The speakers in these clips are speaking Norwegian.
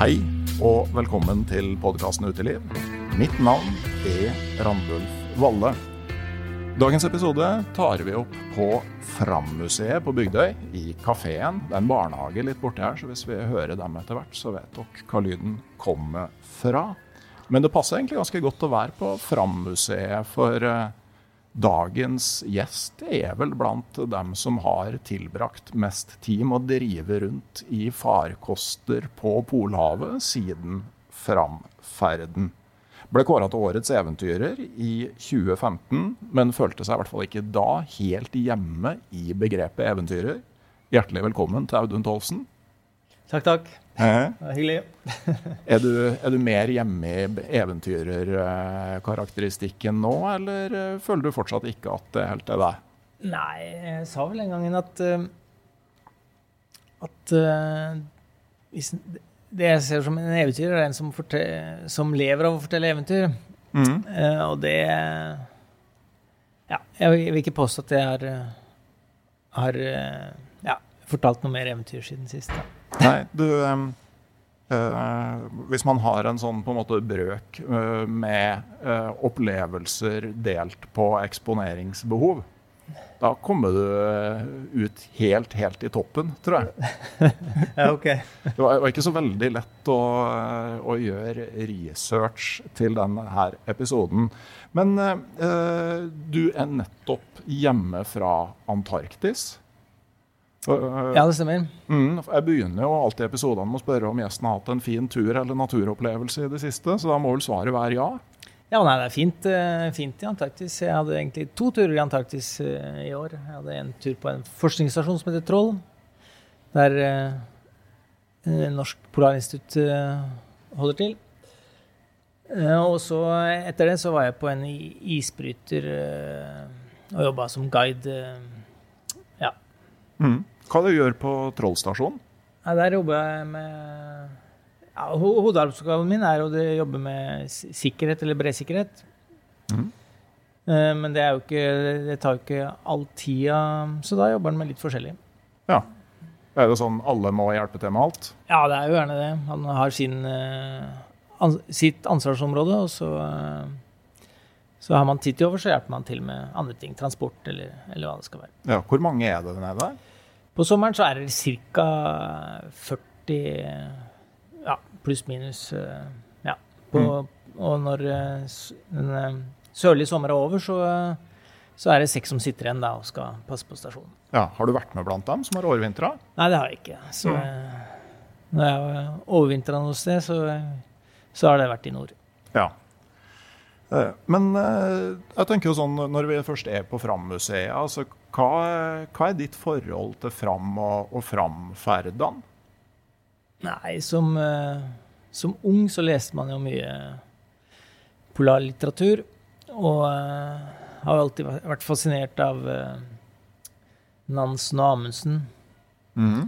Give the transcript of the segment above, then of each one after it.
Hei og velkommen til podkasten Uteliv. Mitt navn er Randulf Valle. Dagens episode tar vi opp på Fram-museet på Bygdøy, i kafeen. Det er en barnehage litt borti her, så hvis vi hører dem etter hvert, så vet dere hva lyden kommer fra. Men det passer egentlig ganske godt å være på Fram-museet, for eh, Dagens gjest er vel blant dem som har tilbrakt mest tid med å drive rundt i farkoster på Polhavet siden framferden. Ble kåra til årets eventyrer i 2015, men følte seg i hvert fall ikke da helt hjemme i begrepet eventyrer. Hjertelig velkommen til Audun Tolsen. Takk, takk. Eh? Det er hyggelig. Er, du, er du mer hjemme i eventyrerkarakteristikken nå, eller eh, føler du fortsatt ikke at det helt er deg? Nei, jeg sa vel en gang at at uh, hvis, det jeg ser som en eventyrer, er en som, fortell, som lever av å fortelle eventyr. Mm. Uh, og det Ja, jeg vil ikke påstå at jeg har, har ja, fortalt noe mer eventyr siden sist. Da. Nei, du uh, Hvis man har en sånn på en måte brøk uh, med uh, opplevelser delt på eksponeringsbehov, da kommer du ut helt, helt i toppen, tror jeg. ja, ok. det var, ikke så veldig lett å, å gjøre research til denne episoden. Men du er nettopp hjemme fra Antarktis. Ja, det stemmer. Mm, jeg begynner jo alltid episodene med å spørre om gjesten har hatt en fin tur eller naturopplevelse i det siste, så da må vel svaret være ja? Ja, nei, det er fint, fint, i Antarktis. Jeg hadde egentlig to turer i Antarktis i år. Jeg hadde en tur på en forskningsstasjon som heter Troll, der eh, Norsk Polarinstitutt holder til. Og så etter det så var jeg på en isbryter og jobba som guide. Mm. Hva du gjør på Trollstasjonen? Ja, der jobber jeg med ja, Hovedoppgaven min er å jobbe med sikkerhet, eller bredsikkerhet. Mm. Men det, ikke, det, tar jo ikke all tida, så da jobber han med litt forskjellig. Ja. Er det sånn alle må hjelpe til med alt? Ja, det er jo gjerne det. Han har sin, an, sitt ansvarsområde, og så, så har man tid til over, så hjelper man til med andre ting. Transport, eller, eller hva det skal være. Ja, Hvor mange er det nede der? På sommeren så er det ca. 40 ja, pluss-minus. Ja. På, mm. Og når den sørlige sommeren er over, så, så, er det seks som sitter igjen da og skal passe på stasjonen. Ja, Har du vært med blant dem som har overvintra? Nei, det har jeg ikke. Så mm. når jeg har overvintra noe sted, så, så, har det vært i nord. Ja. Men jeg tenker jo sånn, når vi først er på Fram-museet, altså hva, hva, er ditt forhold til Fram og, og Fram-ferdene? Nei, som, som, ung så leste man jo mye polarlitteratur. Og uh, har jo alltid vært fascinert av uh, Nansen og Amundsen. Mm.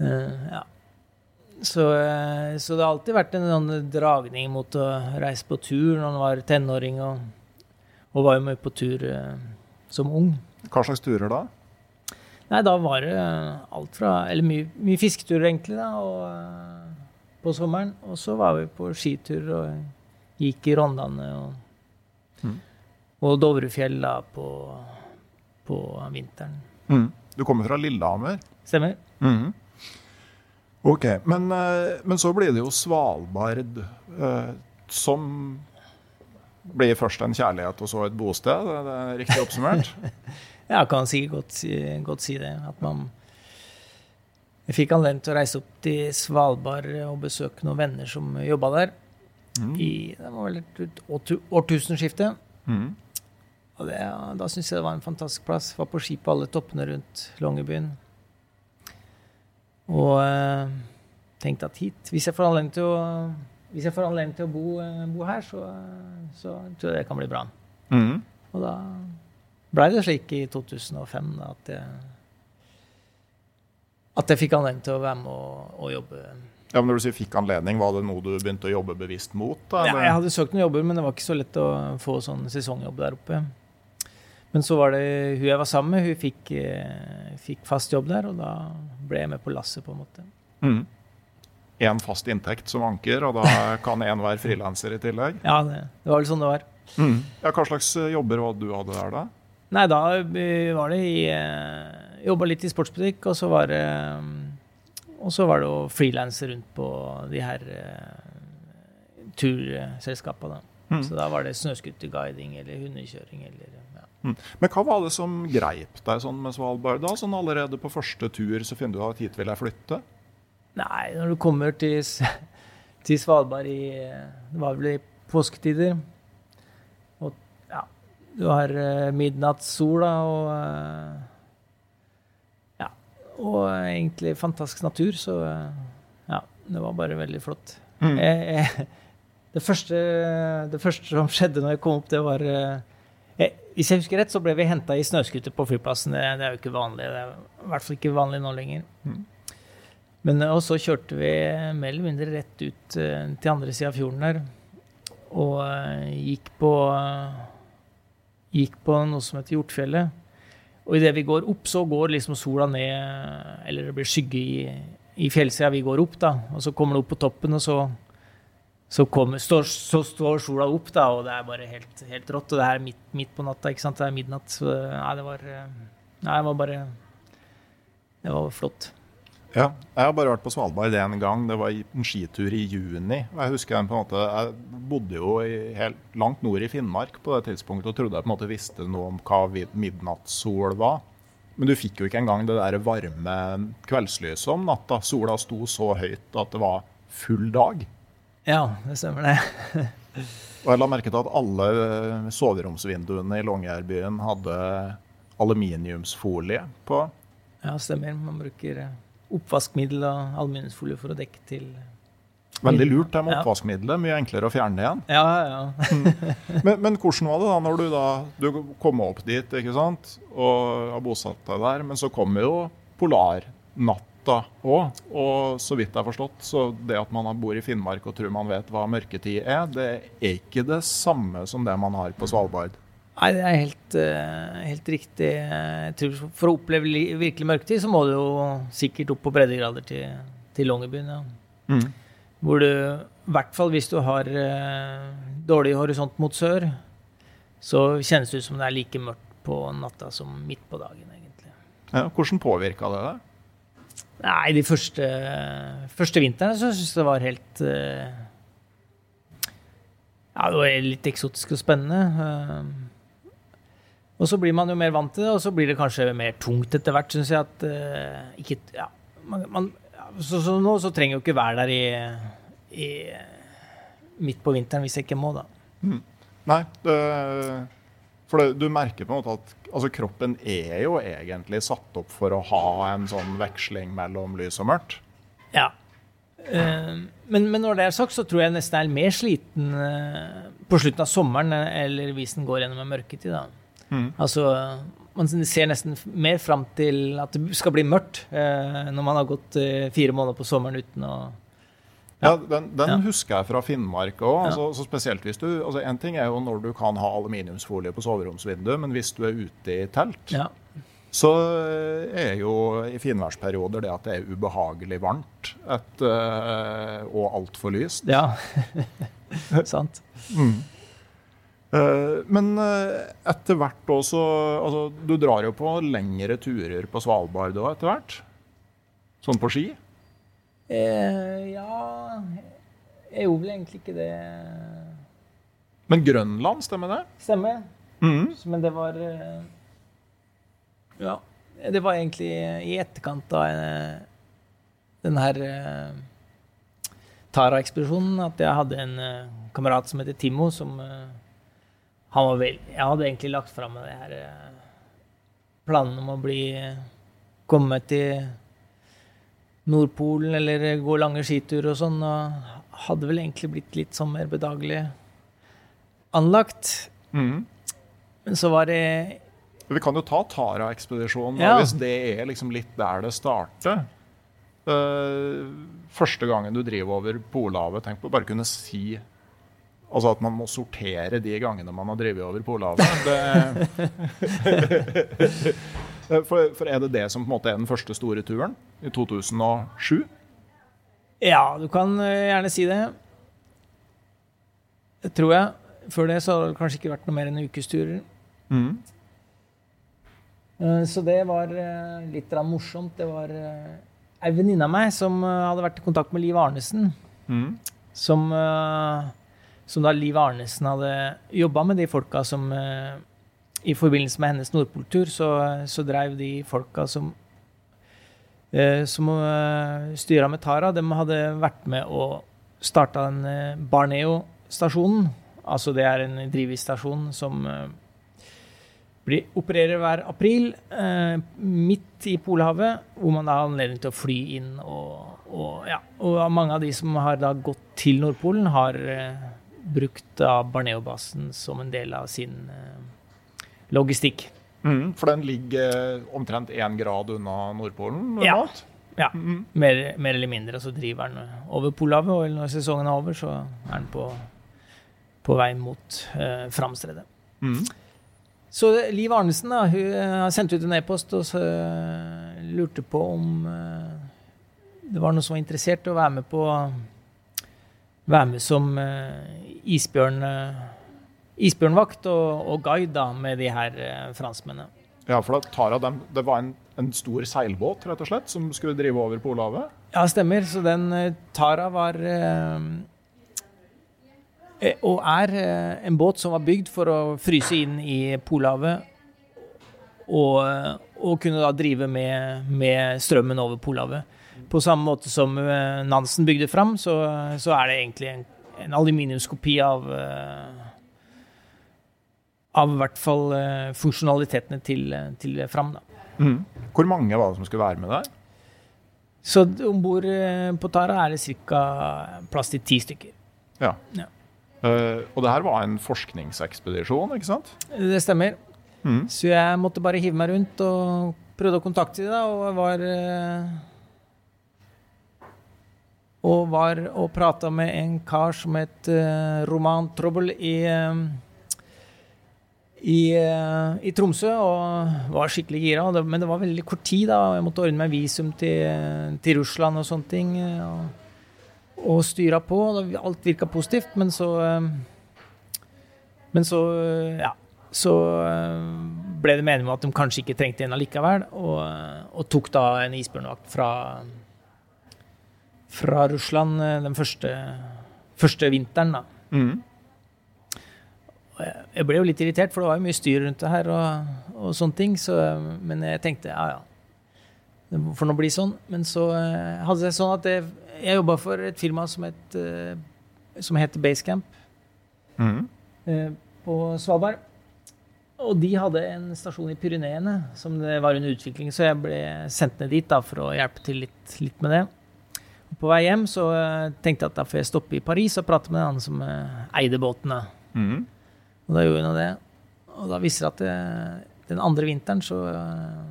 Uh, ja. Så, så, det har alltid vært en sånn dragning mot å reise på tur når man var tenåring, og, og var jo mye på tur som ung. Hva slags turer da? Nei, da var det alt fra Eller mye, mye fisketurer, egentlig, da, og, eh, på sommeren. Og så var vi på skitur og gikk i Rondane og, Mm. og Dovrefjell da på, på vinteren. Mm. Du kommer fra Lillehammer. Stemmer? Mhm. Ok, men, eh, men så blir det jo Svalbard eh, som blir først en kjærlighet og så et bosted. det Er riktig oppsummert? Ja, kan sikkert godt, si- godt si det. At man Jeg fikk anledning til å reise opp til Svalbard og besøke noen venner som jobba der. Mm. I det var vel et årtu- årtusenskifte. Mm. Og det, da syns jeg det var en fantastisk plass. Var på ski på alle toppene rundt Longyearbyen. Og eh, tenkte at hit Hvis jeg får anledning til å, hvis jeg får anledning til å bo, eh, bo her, så, så tror jeg det kan bli bra. Mm. Og da blei det slik i 2005 at jeg at jeg fikk anledning til å være med og, og jobbe. Ja, men Når du sier fikk anledning, var det noe du begynte å jobbe bevisst mot? Da, Ja, jeg hadde søkt noen jobber, men det var ikke så lett å få sånn sesongjobb der oppe. Men så var det hun jeg var sammen med, hun fikk, eh, fikk fast jobb der, og da ble jeg med på lasset, på en måte. En fast inntekt som anker, og da kan en være frilanser i tillegg. Ja, det, det var vel sånn det var. Mm. Ja, Hva slags eh, jobber var det du hadde der, da? Nei, da eh, var det i eh, Jobba litt i sportsbutikk, og så var det eh, Og så var det å frilanse rundt på de her eh, turselskapene. Mm. Så da var det snøscooterguiding eller hundekjøring eller ja. Men hva var det som greip deg sånn med Svalbard? da? Sånn Allerede på første tur så finner du at hit vil jeg flytte? Nei, når du kommer til, til Svalbard i Det var vel i påsketider. Du har uh, midnattssol da, og uh, Ja. Og egentlig fantastisk natur, så uh, ja, det var bare veldig flott. Mm. Jeg, jeg, det, første, det første som skjedde når jeg kom opp, det var jeg, Hvis jeg husker rett, så ble vi henta i snøscooter på flyplassen. Det, det er jo ikke vanlig. Det er i hvert fall ikke vanlig nå lenger. Mm. Men, og så kjørte vi mer eller mindre rett ut til andre sida av fjorden der. Og gikk på Gikk på noe som heter Hjortfjellet. Og idet vi går opp, så går liksom sola ned, eller det blir skygge i, i fjellsida. Vi går opp, da. Og så kommer det opp på toppen, og så, så, kommer, står, så står sola opp, da, og det er bare helt, helt rått. Og det er midt, midt på natta, ikke sant. Det er midnatt. Så nei, det var eh, Nei, det var bare Det var flott. Ja, jeg har bare vært på Svalbard én gang. Det var en skitur i juni. Jeg husker jeg på en måte, jeg bodde jo i, helt langt nord i Finnmark på det tidspunktet og trodde jeg på en måte visste noe om hva midnattssol var. Men du fikk jo ikke engang det der varme kveldslyset om natta. Sola sto så høyt at det var full dag. Ja, det stemmer det. Og jeg la merke til at alle eh, soveromsvinduene i Longyearbyen hadde aluminiumsfolie på. Ja, stemmer. Man bruker eh, oppvaskmiddel og aluminiumsfolie for å dekke til Veldig lurt det med Ja. oppvaskmiddelet. Mye enklere å fjerne det igjen. Ja, ja. Men, men hvordan var det da når du da du kom opp dit ikke sant? og har bosatt deg der? Men så kommer jo polarnatta òg. Og så vidt jeg har forstått, så det at man bor i Finnmark og tror man vet hva mørketid er, det er ikke det samme som det man har på Svalbard. Nei, det er helt, eh, helt riktig. Jeg tror For å oppleve virkelig mørketid, så må du jo sikkert opp på breddegrader til, til Longyearbyen. Ja. Hvor du, i hvert fall hvis du har eh, dårlig horisont mot sør, så kjennes det ut som det er like mørkt på natta som midt på dagen, egentlig. Ja, hvordan påvirka det deg? Nei, de første, første vintrene så syns jeg det var helt eh, Ja, det var litt eksotisk og spennende. Og så blir man jo mer vant til det, og så blir det kanskje mer tungt etter hvert, syns jeg. at uh, ikke, ja, man, man, ja, så, så nå så trenger jeg jo ikke være der i, i midt på vinteren hvis jeg ikke må, da. Nei, det, for det, du merker på en måte at altså, kroppen er jo egentlig satt opp for å ha en sånn veksling mellom lys og mørkt. Ja. Uh, men, men når det er sagt, så tror jeg nesten jeg er mer sliten uh, på slutten av sommeren eller hvis den går gjennom en mørketid. da. Mm. Altså, man ser nesten mer fram til at det skal bli mørkt eh, når man har gått eh, fire måneder på sommeren uten å Ja, den, den Ja. husker jeg fra Finnmark òg. Ja. Altså, så spesielt hvis du altså En ting er jo når du kan ha aluminiumsfolie på soveromsvinduet, men hvis du er ute i telt, Ja. så er jo i finværsperioder det at det er ubehagelig varmt et, uh, og altfor lyst. Ja, sant. Mm. Uh, men uh, etter hvert også altså, Du drar jo på lengre turer på Svalbard òg etter hvert? Sånn på ski? Eh, ja Jeg gjorde vel egentlig ikke det. Men Grønland, stemmer det? Stemmer. Mm. Men det var Ja. Det var egentlig i etterkant av den her Tara-ekspedisjonen at jeg hadde en kamerat som heter Timo, som han var vel Jeg hadde egentlig lagt fram det her planen om å bli Komme til Nordpolen eller gå lange skiturer og sånn. Og hadde vel egentlig blitt litt sånn mer bedagelig anlagt. Mm. Men så var det Vi kan jo ta Tara-ekspedisjonen, Ja. hvis det er liksom litt der det starter. Uh, første gangen du driver over Polhavet, tenk på å bare kunne si Altså at man må sortere de gangene man har drevet over Polhavet. Det, for, for er det det som på en måte er den første store turen? I 2007? Ja, du kan eh, gjerne si det. Det tror jeg. Før det så har det kanskje ikke vært noe mer enn ukesturer. Mm. Eh, Så det var eh, litt morsomt. Det var ei venninne av meg som hadde vært i kontakt med Liv Arnesen. Mm. Som, som da Liv Arnesen hadde jobba med de folka som eh, I forbindelse med hennes Nordpoltur så, så dreiv de folka som eh, som uh, styra med Tara, de hadde vært med og starta den Barneo-stasjonen. Altså det er en drivhusstasjon som eh, blir, opererer hver april eh, midt i Polhavet, hvor man da har anledning til å fly inn. Og, og, ja, og mange av de som har da gått til Nordpolen, har eh, brukt da Barneo-basen som en del av sin eh, logistikk. Mm. For den ligger omtrent én grad unna Nordpolen? Ja. Ja, Mm. mer, mer eller mindre. Så driver den over Polhavet, og når sesongen er over, så er den på, på vei mot eh, Framstredet. Mm. Så Liv Arnesen da, hun eh, har sendt ut en e-post og så, eh, lurte på om eh, det var noen som var interessert i å være med på Være med som eh, isbjørn, eh, isbjørnvakt og, og guide da, med de her eh, franskmennene. Ja, for da Tara, dem, det var en, en stor seilbåt, rett og slett, som skulle drive over Polhavet? Ja, stemmer. Så den Tara var eh, Og er en båt som var bygd for å fryse inn i Polhavet. Og, og kunne da drive med, med strømmen over Polhavet. På samme måte som eh, Nansen bygde fram, så, så er det egentlig en, en aluminiumskopi av eh, av i hvert fall eh, funksjonalitetene til, til Fram. Mm. Hvor mange var det som skulle være med der? Så om bord på Tara er det ca. plass til ti stykker. Ja. Ja. Uh, og det her var en forskningsekspedisjon, ikke sant? Det stemmer. Mm. Så jeg måtte bare hive meg rundt og prøvde å kontakte dem, og var eh, Og var og prata med en kar som het uh, Roman Trouble i eh, i, eh, i Tromsø og var skikkelig gira. Men det var veldig kort tid. da, Jeg måtte ordne meg visum til, til Russland og sånne ting. Og, og styra på. og Alt virka positivt, men så Men så, ja Så ble det meningen at de kanskje ikke trengte en allikevel, og, og tok da en isbjørnvakt fra, fra Russland eh, den første, første vinteren, da. Mm. Jeg- ble jo litt irritert, for det var jo mye styr rundt det her, og, og sånne ting, så, men jeg tenkte ja, ja. Det får nå bli sånn. Men så eh, hadde det seg sånn at jeg, jeg jobba for et firma som het, eh, som heter Basecamp Mm. på Svalbard. Og de hadde en stasjon i Pyreneene som det var under utvikling, så jeg ble sendt ned dit da, for å hjelpe til litt, litt med det. På vei hjem så eh, tenkte jeg at da får jeg stoppe i Paris og prate med han som eh, eide båtene. Mm. Og da gjorde hun det. Og da viser det at det, den andre vinteren, så eh,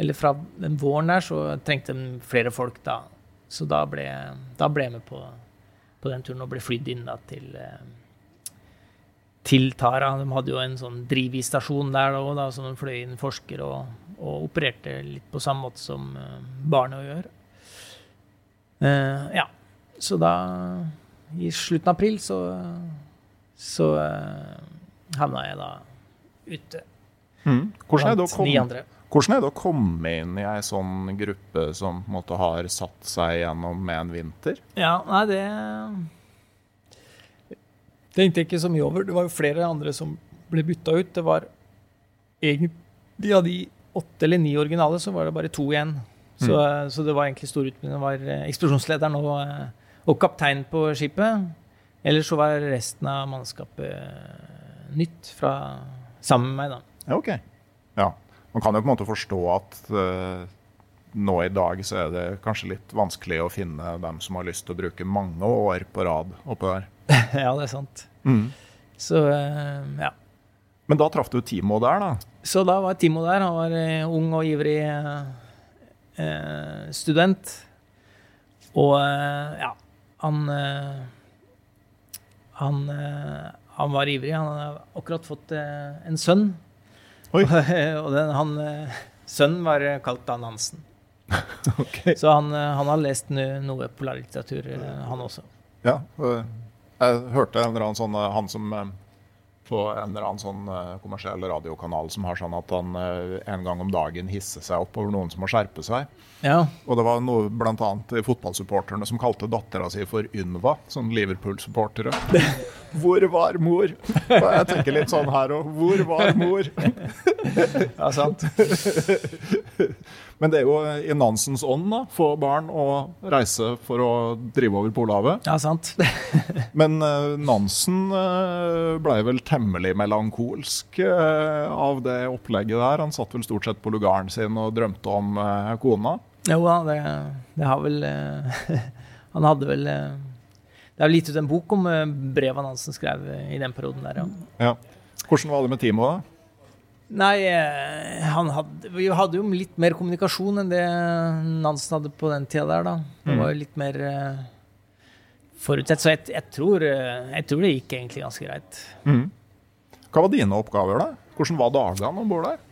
Eller fra den våren der, så trengte de flere folk da. Så da ble, da ble jeg med på, på den turen og ble flydd inn da til eh, til Tara. De hadde jo en sånn drivisstasjon der da, så de fløy inn forskere og, og opererte litt på samme måte som barna gjør. Eh, ja, så da I slutten av april så, så eh, havna jeg da ute. Mm. Hvordan, er det å komme, hvordan er det å komme inn i ei sånn gruppe som på en måte har satt seg gjennom med en vinter? Ja, nei, det tenkte jeg ikke så mye over. Det var jo flere andre som ble bytta ut. Det var egentlig av de åtte eller ni originale, så var det bare to igjen. Så, så det var egentlig stor utbygging. Det var eh, eksplosjonslederen og, eh, og kapteinen på skipet. Ellers så var resten av mannskapet eh, nytt fra sammen med meg, da. Ja, ok. Ja. Man kan jo på en måte forstå at uh, nå i dag så er det kanskje litt vanskelig å finne dem som har lyst til å bruke mange år på rad oppå der. ja, det er sant. Så uh, ja. Men da traff du Timo der, da. Så da var Timo der. Han var eh, ung og ivrig eh, eh, student. Og eh, ja, han eh, han, eh, han var ivrig. Han hadde akkurat fått eh, en sønn. Oi. og den, han, eh, sønnen var eh, kalt Dan Hansen. okay. Så han, eh, han har lest noe polarlitteratur, eh, han også. Ja, jeg hørte en eller annen sånn Han som på en eller annen sånn øh, kommersiell radiokanal som har sånn at han øh, en gang om dagen hisser seg opp over noen som må skjerpe seg. Ja, Og det var noe blant annet fotballsupporterne som kalte dattera si for Ynva, sånn Liverpool-supportere. Hvor var mor? Og jeg tenker litt sånn her òg. Hvor var mor? ja sant. Men det er jo i Nansens ånd, da. Få barn og reise for å drive over Polhavet. Ja, sant. Men eh, Nansen uh, blei vel temmelig melankolsk eh, av det opplegget der. Han satt vel stort sett på lugaren sin og drømte om eh, kona. Jo da, det, det har vel eh, Han hadde vel eh, Det er vel gitt ut en bok om eh, brevet Nansen skrev eh, i den perioden der, ja. Ja. Hvordan var det med Timo, da? Nei, eh, han hadde, vi hadde jo litt mer kommunikasjon enn det Nansen hadde på den tida der, da. Det var jo litt mer uh, forutsett. Så jeg, jeg, tror, eh, jeg tror det gikk egentlig ganske greit. Hva var dine oppgaver, da? Hvordan var dagene om bord der?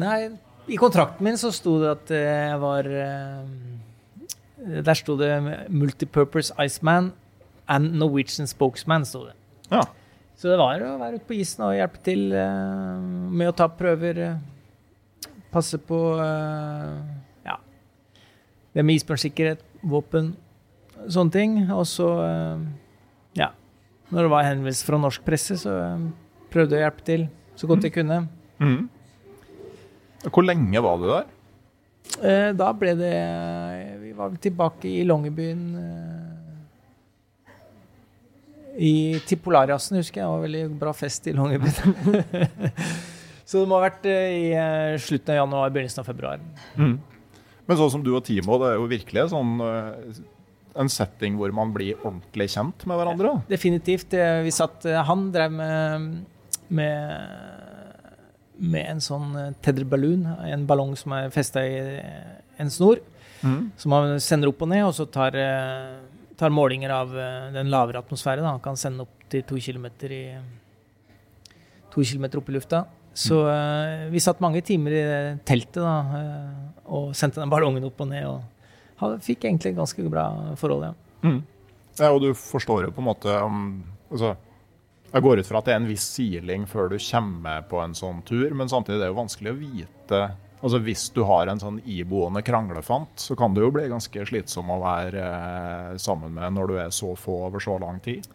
Nei, i kontrakten min så sto det at jeg var uh, Der sto det 'Multipurpose Iceman and Norwegian Spokesman'. Sto det. Ja. Så det var å være ute på isen og hjelpe til eh, med å ta prøver. eh, passe på eh, ja, det med isbjørnsikkerhet, våpen, sånne ting. Og så, ja Når det var henvendelse fra norsk presse, så prøvde jeg å hjelpe til så godt jeg kunne. Mm. Hvor lenge var du der? Da ble det Vi var tilbake i Longyearbyen i, til Polarjassen, husker jeg. Det var veldig bra fest i Longyearbyen. Så det må ha vært eh, i eh, slutten av januar, begynnelsen av februar. Men sånn som du og Timo, det er jo virkelig sånn øh, en setting hvor man blir ordentlig kjent med hverandre. Ja, Definitivt. eh, Vi satt, eh, han drev med, med, med en sånn eh, tether balloon, en ballong som er festa i eh, en snor. Som han sender opp og ned, og så tar, eh, tar målinger av eh, den lavere atmosfæren. Han kan sende opp til to kilometer, i, to kilometer opp i lufta. Så uh, vi satt mange timer i teltet da, uh, og sendte den ballongen opp og ned. Og fikk egentlig ganske bra forhold, ja. Ja, og du forstår jo på en måte um, altså, Jeg går ut fra at det er en viss siling før du kommer på en sånn tur, men samtidig er det jo vanskelig å vite altså Hvis du har en sånn iboende kranglefant, så kan du jo bli ganske slitsom å være eh, sammen med når du er så få over så lang tid.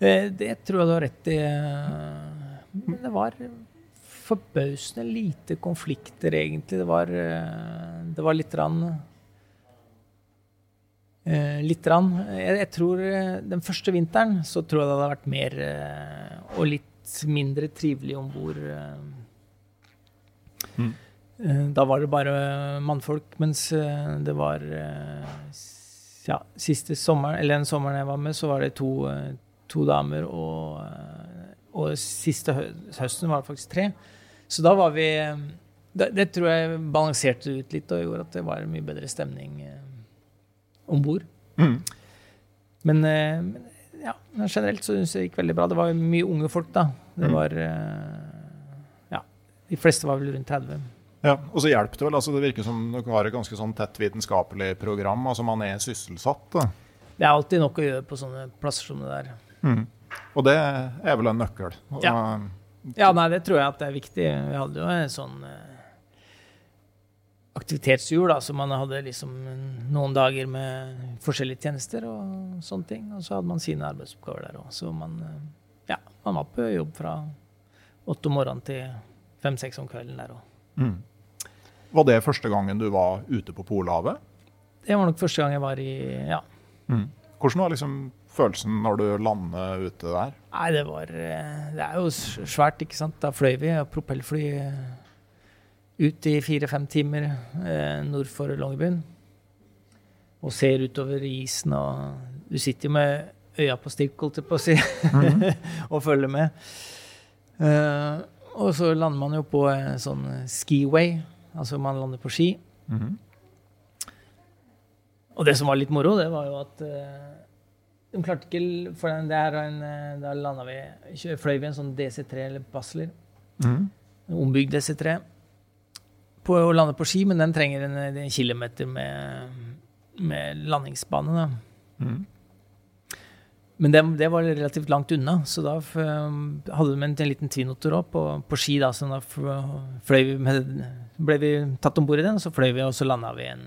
Eh, Det tror jeg du har rett i. eh, Men det var forbausende lite konflikter, egentlig. Det var, eh, det var litt rann eh, Litt rann. Jeg, jeg tror eh, den første vinteren så tror jeg det hadde vært mer eh, og litt mindre trivelig om bord. Da var det bare mannfolk, mens eh, det var eh, ja, siste sommeren, eller den sommeren jeg var med, så var det to, eh, to damer, og, eh, og siste hø høsten var det faktisk tre. Så da var vi eh, det, det tror jeg balanserte ut litt og gjorde at det var en mye bedre stemning eh, om bord. Men, eh, men ja, generelt så syns jeg det gikk veldig bra. Det var mye unge folk, da. Det var eh. De fleste var vel rundt 30. Ja, og så hjelper det vel. altså Det virker som dere har et ganske sånn tett vitenskapelig program. altså Man er sysselsatt. Da. Det er alltid nok å gjøre på sånne plasser som det der. Mm. Og det er vel en nøkkel. Ja. ja, nei, det tror jeg at det er viktig. Vi hadde jo en sånn eh, aktivitetshjul, da, så man hadde liksom noen dager med forskjellige tjenester og sånne ting. Og så hadde man sine arbeidsoppgaver der òg. Så man, eh, ja, man var på jobb fra åtte om morgenen til fem-seks om kvelden der òg. Mm. Var det første gangen du var ute på Polhavet? Det var nok første gang jeg var i Ja. Mm. Hvordan var liksom følelsen når du lander ute der? Nei, det var eh, Det er jo svært, ikke sant. Da fløy vi propellfly eh, ut i fire-fem timer eh, nord for Longyearbyen. Og ser utover isen, og du sitter jo med øya på stilk, holdt jeg på å si, mm. og følger med. Uh, og så lander man jo på en sånn skiway, Altså man lander på ski. Mm -hmm. Og det som var litt moro, det var jo at uh, de klarte ikke For den der en, eh, da landa vi Fløy vi en sånn DC3 eller Basler. Mm. En ombygd DC3. På å lande på ski, men den trenger en, en kilometer med, med landingsbane. da. Mm. Men det, det, var relativt langt unna, så da hadde de en, en liten twinotor òg på, på, ski. da, så da vi med, ble vi tatt om bord i den, og så fløy vi, og så landa vi en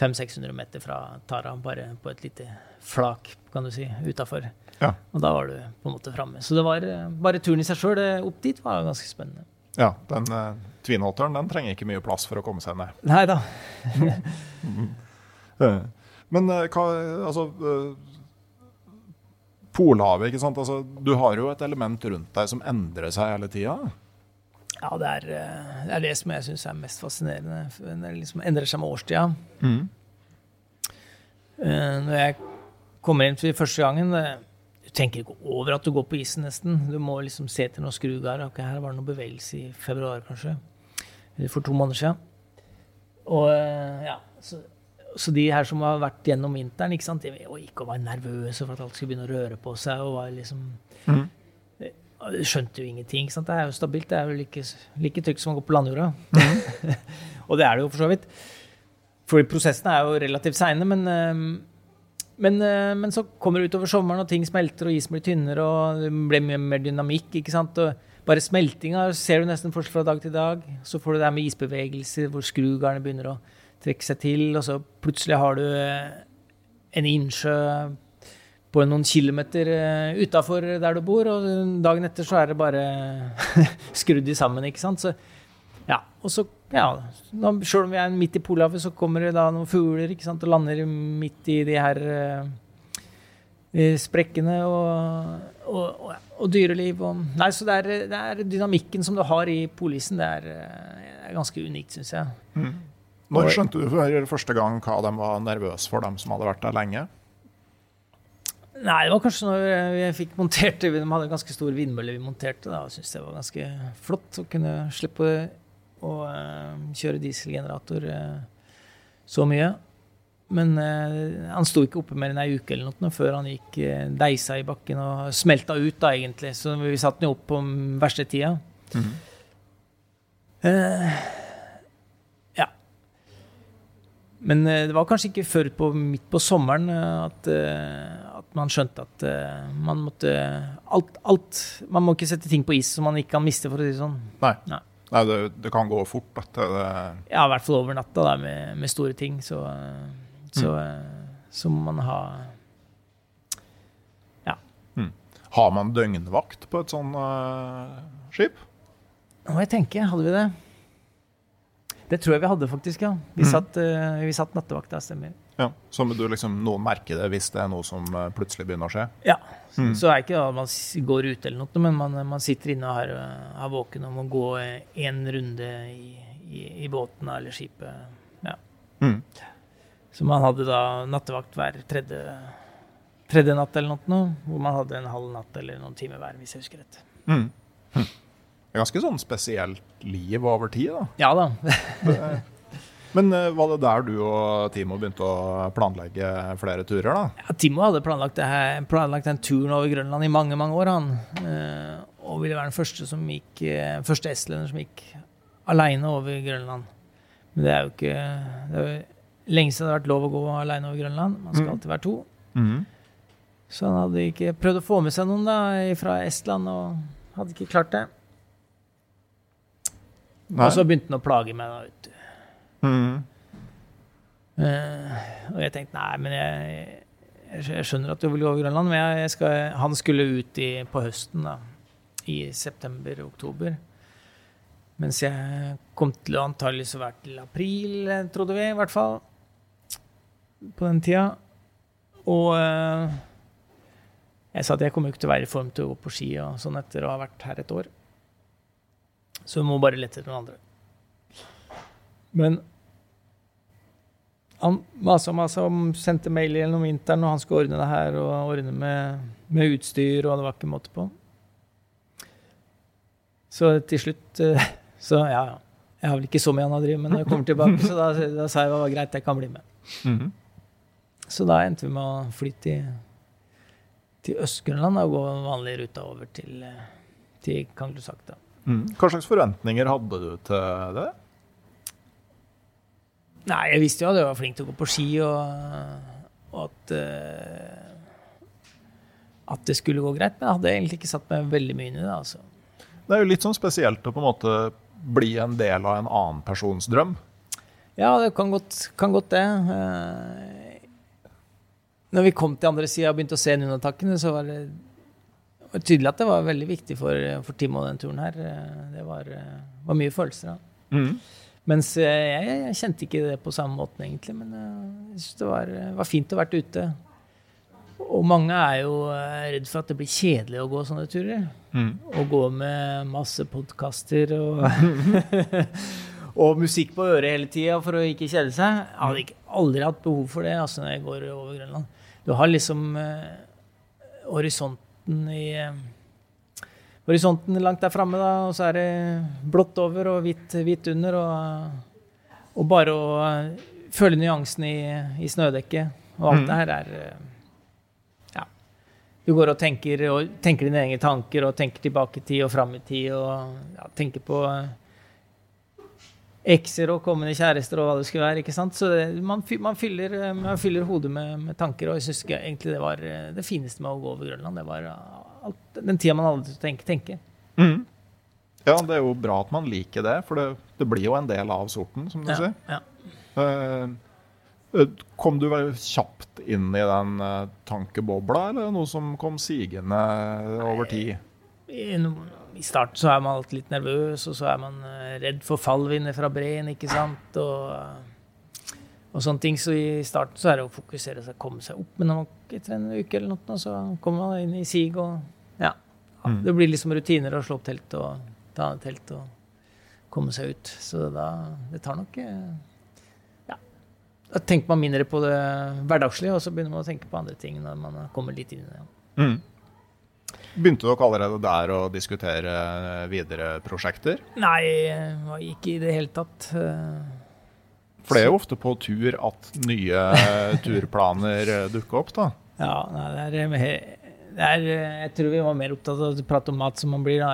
500-600 meter fra Tara, bare på et lite flak, kan du si, utafor. Ja. Og da var du på en måte framme. Så det var bare turen i seg sjøl opp dit var ganske spennende. Ja, den uh, twinotoren den trenger ikke mye plass for å komme seg ned. Nei da. Men uh, hva Altså uh, Polhavet, ikke sant. Altså, du har jo et element rundt deg som endrer seg hele tida. Ja, det er, eh, det er, det som jeg syns er mest fascinerende. Det liksom endrer seg med årstida. Mm. Uh, når jeg kommer inn for første gangen Du tenker ikke over at du går på isen, nesten. Du må liksom se til noen skrugar. Okay, her var det noe bevegelse i februar, kanskje. Eller for to måneder siden. Og ja, så så de her som har vært gjennom vinteren, ikke sant? De, og ikke å være nervøse for at alt skulle begynne å røre på seg. og var liksom... Mm. De skjønte jo ingenting. ikke sant? Det er jo stabilt. Det er jo like, like trygt som å gå på landjorda. Mm. og det er det jo for så vidt. For prosessene er jo relativt seine, men, men, men, så kommer det utover sommeren, og ting smelter, og isen blir tynnere, og det blir mye mer dynamikk. ikke sant? Og bare smeltinga ser du nesten forskjell fra dag til dag. Så får du det her med isbevegelser, hvor skrugarene begynner å trekke seg til, og så plutselig har du eh, en innsjø på noen kilometer uh, utafor der du bor, og dagen etter så er det bare skrudd i sammen, ikke sant. Så, ja, og så, ja, Sjøl om vi er midt i Polhavet, så kommer det da noen fugler ikke sant, og lander midt i de her uh, sprekkene og, og, og, og dyreliv. Og, nei, så det er, det er, dynamikken som du har i polisen, det er, er ganske unikt, syns jeg. Mm. Når skjønte du for første gang hva de var nervøse for, dem som hadde vært der lenge? Nei, det var kanskje når vi fikk montert De hadde en ganske stor vindmølle vi monterte. Da syntes det var ganske flott å kunne slippe å uh, kjøre dieselgenerator uh, så mye. Men uh, han sto ikke oppe mer enn ei uke eller noe før han gikk deisa i bakken og smelta ut, da, egentlig. Så vi satte den opp på verste tida. Mm -hmm. Men eh, det var kanskje ikke før på, midt på sommeren eh, at, eh, at, man skjønte at man måtte alt, alt, Man må ikke sette ting på is som man ikke kan miste, for å si det sånn. Nei. Nei. Nei det, det, kan gå fort. At det, Ja, i hvert fall over natta da, med, med, store ting. Så, så, mm. så må man ha Ja. Mm. Har man døgnvakt på et sånt uh, skip? Nå må jeg tenke. Hadde vi det? Det tror jeg vi hadde, faktisk. ja. Vi, mm. satt, uh, vi satt nattevakt, det stemmer. Ja, Så må du liksom, noen merke det hvis det er noe som uh, plutselig begynner å skje? Ja. Mm. Så er det ikke at man går ut eller noe, men man, man sitter inne og er, er eh, våken og må gå en runde i, i, i båten eller skipet. Ja. Mm. Så man hadde da nattevakt hver tredje, tredje natt eller noe, hvor man hadde en halv natt eller noen timer hver, hvis jeg husker rett. Mm. Hm. Ganske sånn spesielt liv over tid, da. Ja da. Men uh, var det der du og Timo begynte å planlegge flere turer, da? Ja, Timo hadde planlagt, her, planlagt den turen over Grønland i mange, mange år, han. Uh, og ville være den første som gikk, eh, første estlender som gikk aleine over Grønland. Men det er jo ikke det er jo lenge siden det har vært lov å gå aleine over Grønland. Man skal Mm. alltid være to. Mm. Så han hadde ikke prøvd å få med seg noen da, fra Estland, og hadde ikke klart det. Nei. Og så begynte han å plage meg. da, vet du. Mm. Uh, og jeg tenkte nei, men jeg, jeg, skjønner at du vil gå over Grønland, men skal, han skulle ut i, på høsten, da. I september-oktober. Mens jeg kom til å antakeligvis være til april, trodde vi, i hvert fall. På den tida. Og uh, jeg sa at jeg kommer ikke til å være i form til å gå på ski og sånn etter å ha vært her et år. Så vi må bare lette etter noen andre. Men han masa og masa om sendte mail gjennom vinteren, og han skulle ordne det her og ordne med, med utstyr, og det var ikke måte på. Så til slutt eh, Så ja, ja. Jeg har vel ikke så mye han har drevet med når jeg kommer tilbake, så da, da sa jeg det var greit, jeg kan bli med. Mhm. Så da endte vi med å fly til, til Øst-Grønland og gå vanlig ruta over til, eh, til Kangerlussak. Mhm. Hva slags forventninger hadde du til det? Nei, jeg visste jo at jeg var flink til å gå på ski, og, og at uh, at det skulle gå greit, men jeg hadde egentlig ikke satt meg veldig mye inn i det. altså. Det er jo litt sånn spesielt å på en måte bli en del av en annen persons drøm. Ja, det kan godt, kan godt det. Eh, Når vi kom til andre sida og begynte å se Nunatakene, så var det, det var tydelig at det var veldig viktig for, for Tim og den turen her. Det var, var mye følelser. da. Mm. Mens eh, jeg, jeg kjente ikke det på samme måten, egentlig. Men eh, jeg syns det var, var fint å ha vært ute. Og mange er jo eh, redd for at det blir kjedelig å gå sånne turer. Mm. Å gå med masse podkaster og, og musikk på øret hele tida for å ikke kjede seg. Jeg hadde ikke, aldri hatt behov for det altså, når jeg går over Grønland. Du har liksom eh, horisonten i eh, Horisonten langt der framme, da, og så er det blått over og hvitt, hvitt under. Og, og bare å eh, føle nyansen i, i snødekket. Og alt Mhm. det her er eh, Ja. Du går og tenker, og tenker dine egne tanker og tenker tilbake i tid og fram i tid og ja, tenker på ekser og kommende kjærester og hva det skulle være. ikke sant? Så det, man, man, fyller, eh, man fyller hodet med, med tanker, og jeg syns egentlig det var eh, det fineste med å gå over Grønland. Det var eh, alt, den tida man hadde til å tenke. tenke. Mm. Ja, det er jo bra at man liker det, for det, det blir jo en del av sorten, som du Ja, sier. ja. Eh, Kom du kjapt inn i den uh, tankebobla, eller noe som kom sigende over tid? I, I starten så er man alltid litt nervøs, og så er man eh, redd for fallvinder fra breen, ikke sant, og, og sånne ting. Så i starten så er det å fokusere seg, komme seg opp. Men etter en uke eller noe, så kommer man inn i sig, og ja. Mm. Det blir liksom rutiner å slå opp telt og ta ned telt og komme seg ut. Så da Det tar nok eh, Ja. Da tenker man mindre på det hverdagslige, og så begynner man å tenke på andre ting når man kommer litt inn i det. Mhm. Begynte dere allerede der å diskutere videre prosjekter? Nei, ikke i det hele tatt. eh, For det er jo ofte på tur at nye turplaner eh, dukker opp, da. Ja, nei, det er, eh, det er eh, Jeg tror vi var mer opptatt av å prate om mat som man blir da,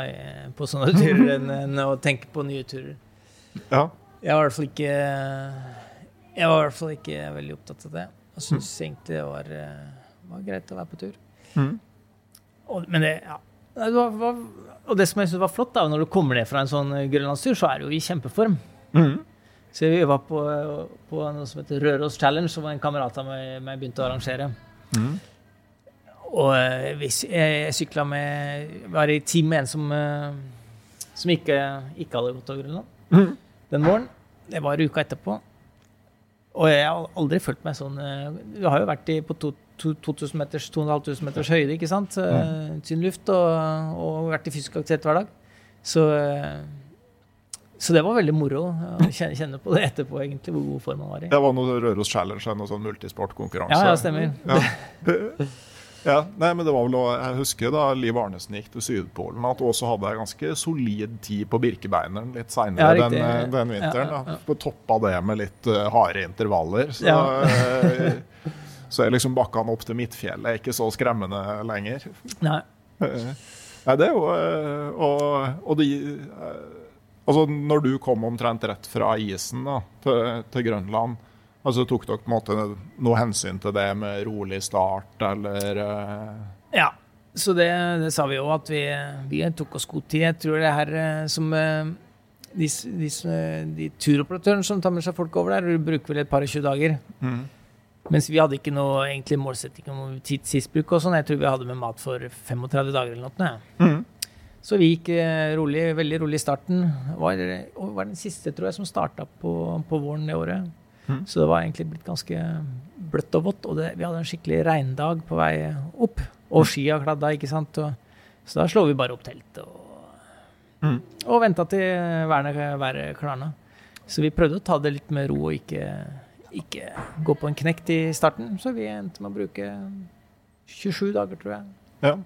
på sånne turer, enn, enn å tenke på nye turer. Ja. Jeg var i hvert fall ikke Jeg var i hvert fall ikke veldig opptatt av det. Jeg syns egentlig det var, eh, var greit å være på tur. Mhm. Og, men det, ja. Nei, det var, var, og det som jeg syns var flott, da, når du kommer ned fra en sånn grønlandstur, så er du jo i kjempeform. Mm. Så vi var på, på noe som heter Røros Challenge, som en kamerat av meg, meg begynte å arrangere. Mm. Og eh, jeg, jeg sykla med Var i team med en som, eh, som ikke, ikke hadde gått over Grønland mm. den våren. Det var uka etterpå. Og jeg har aldri følt meg sånn Du har jo vært i, på to, 2000 meters, 2500 meters høyde, ikke sant? Mm. Tynn luft, og, og vært i fysisk aktivitet hver dag. Så, eh, så det var veldig moro å kjenne, på det etterpå, egentlig, hvor god form man var i. Det var noe Røros Challenge, noe sånn multisportkonkurranse. Ja, ja, stemmer. Ja, nei, men det var vel Jeg husker da Liv Arnesen gikk til Sydpolen, at også hadde jeg ganske solid tid på Birkebeineren litt Ja, seinere ja, den, den vinteren. Ja, ja, ja. toppa det med litt uh, harde intervaller. Så, Ja. så er liksom bakkene opp til Midtfjellet ikke så skremmende lenger. Nei. Eh, Nei, det er jo eh, Og, og de eh, Altså, når du kom omtrent rett fra isen da, til, til Grønland, altså tok dere på en måte noe hensyn til det med rolig start, eller Ja, så det, det sa vi òg, at vi, vi tok oss god tid. Jeg tror det her som de, de, de turoperatørene som tar med seg folk over der, bruker vel et par og tjue dager. mm. Mens vi hadde ikke noe egentlig målsetting om tidsbruk og sånn. Jeg tror vi hadde med mat for 35 dager eller noe. Mm. Så vi gikk eh, rolig, veldig rolig i starten. Var, var den siste, tror jeg, som starta på, på våren det året. Mm. Så det var egentlig blitt ganske bløtt og vått. Og det, vi hadde en skikkelig regndag på vei opp. Og skia kladda, ikke sant. Og, så da slo vi bare opp teltet og, Mm. og venta til været klarna. Så vi prøvde å ta det litt med ro og ikke, ikke gå på en knekt i starten. Så vi endte med å bruke 27 dager, tror jeg. Ja.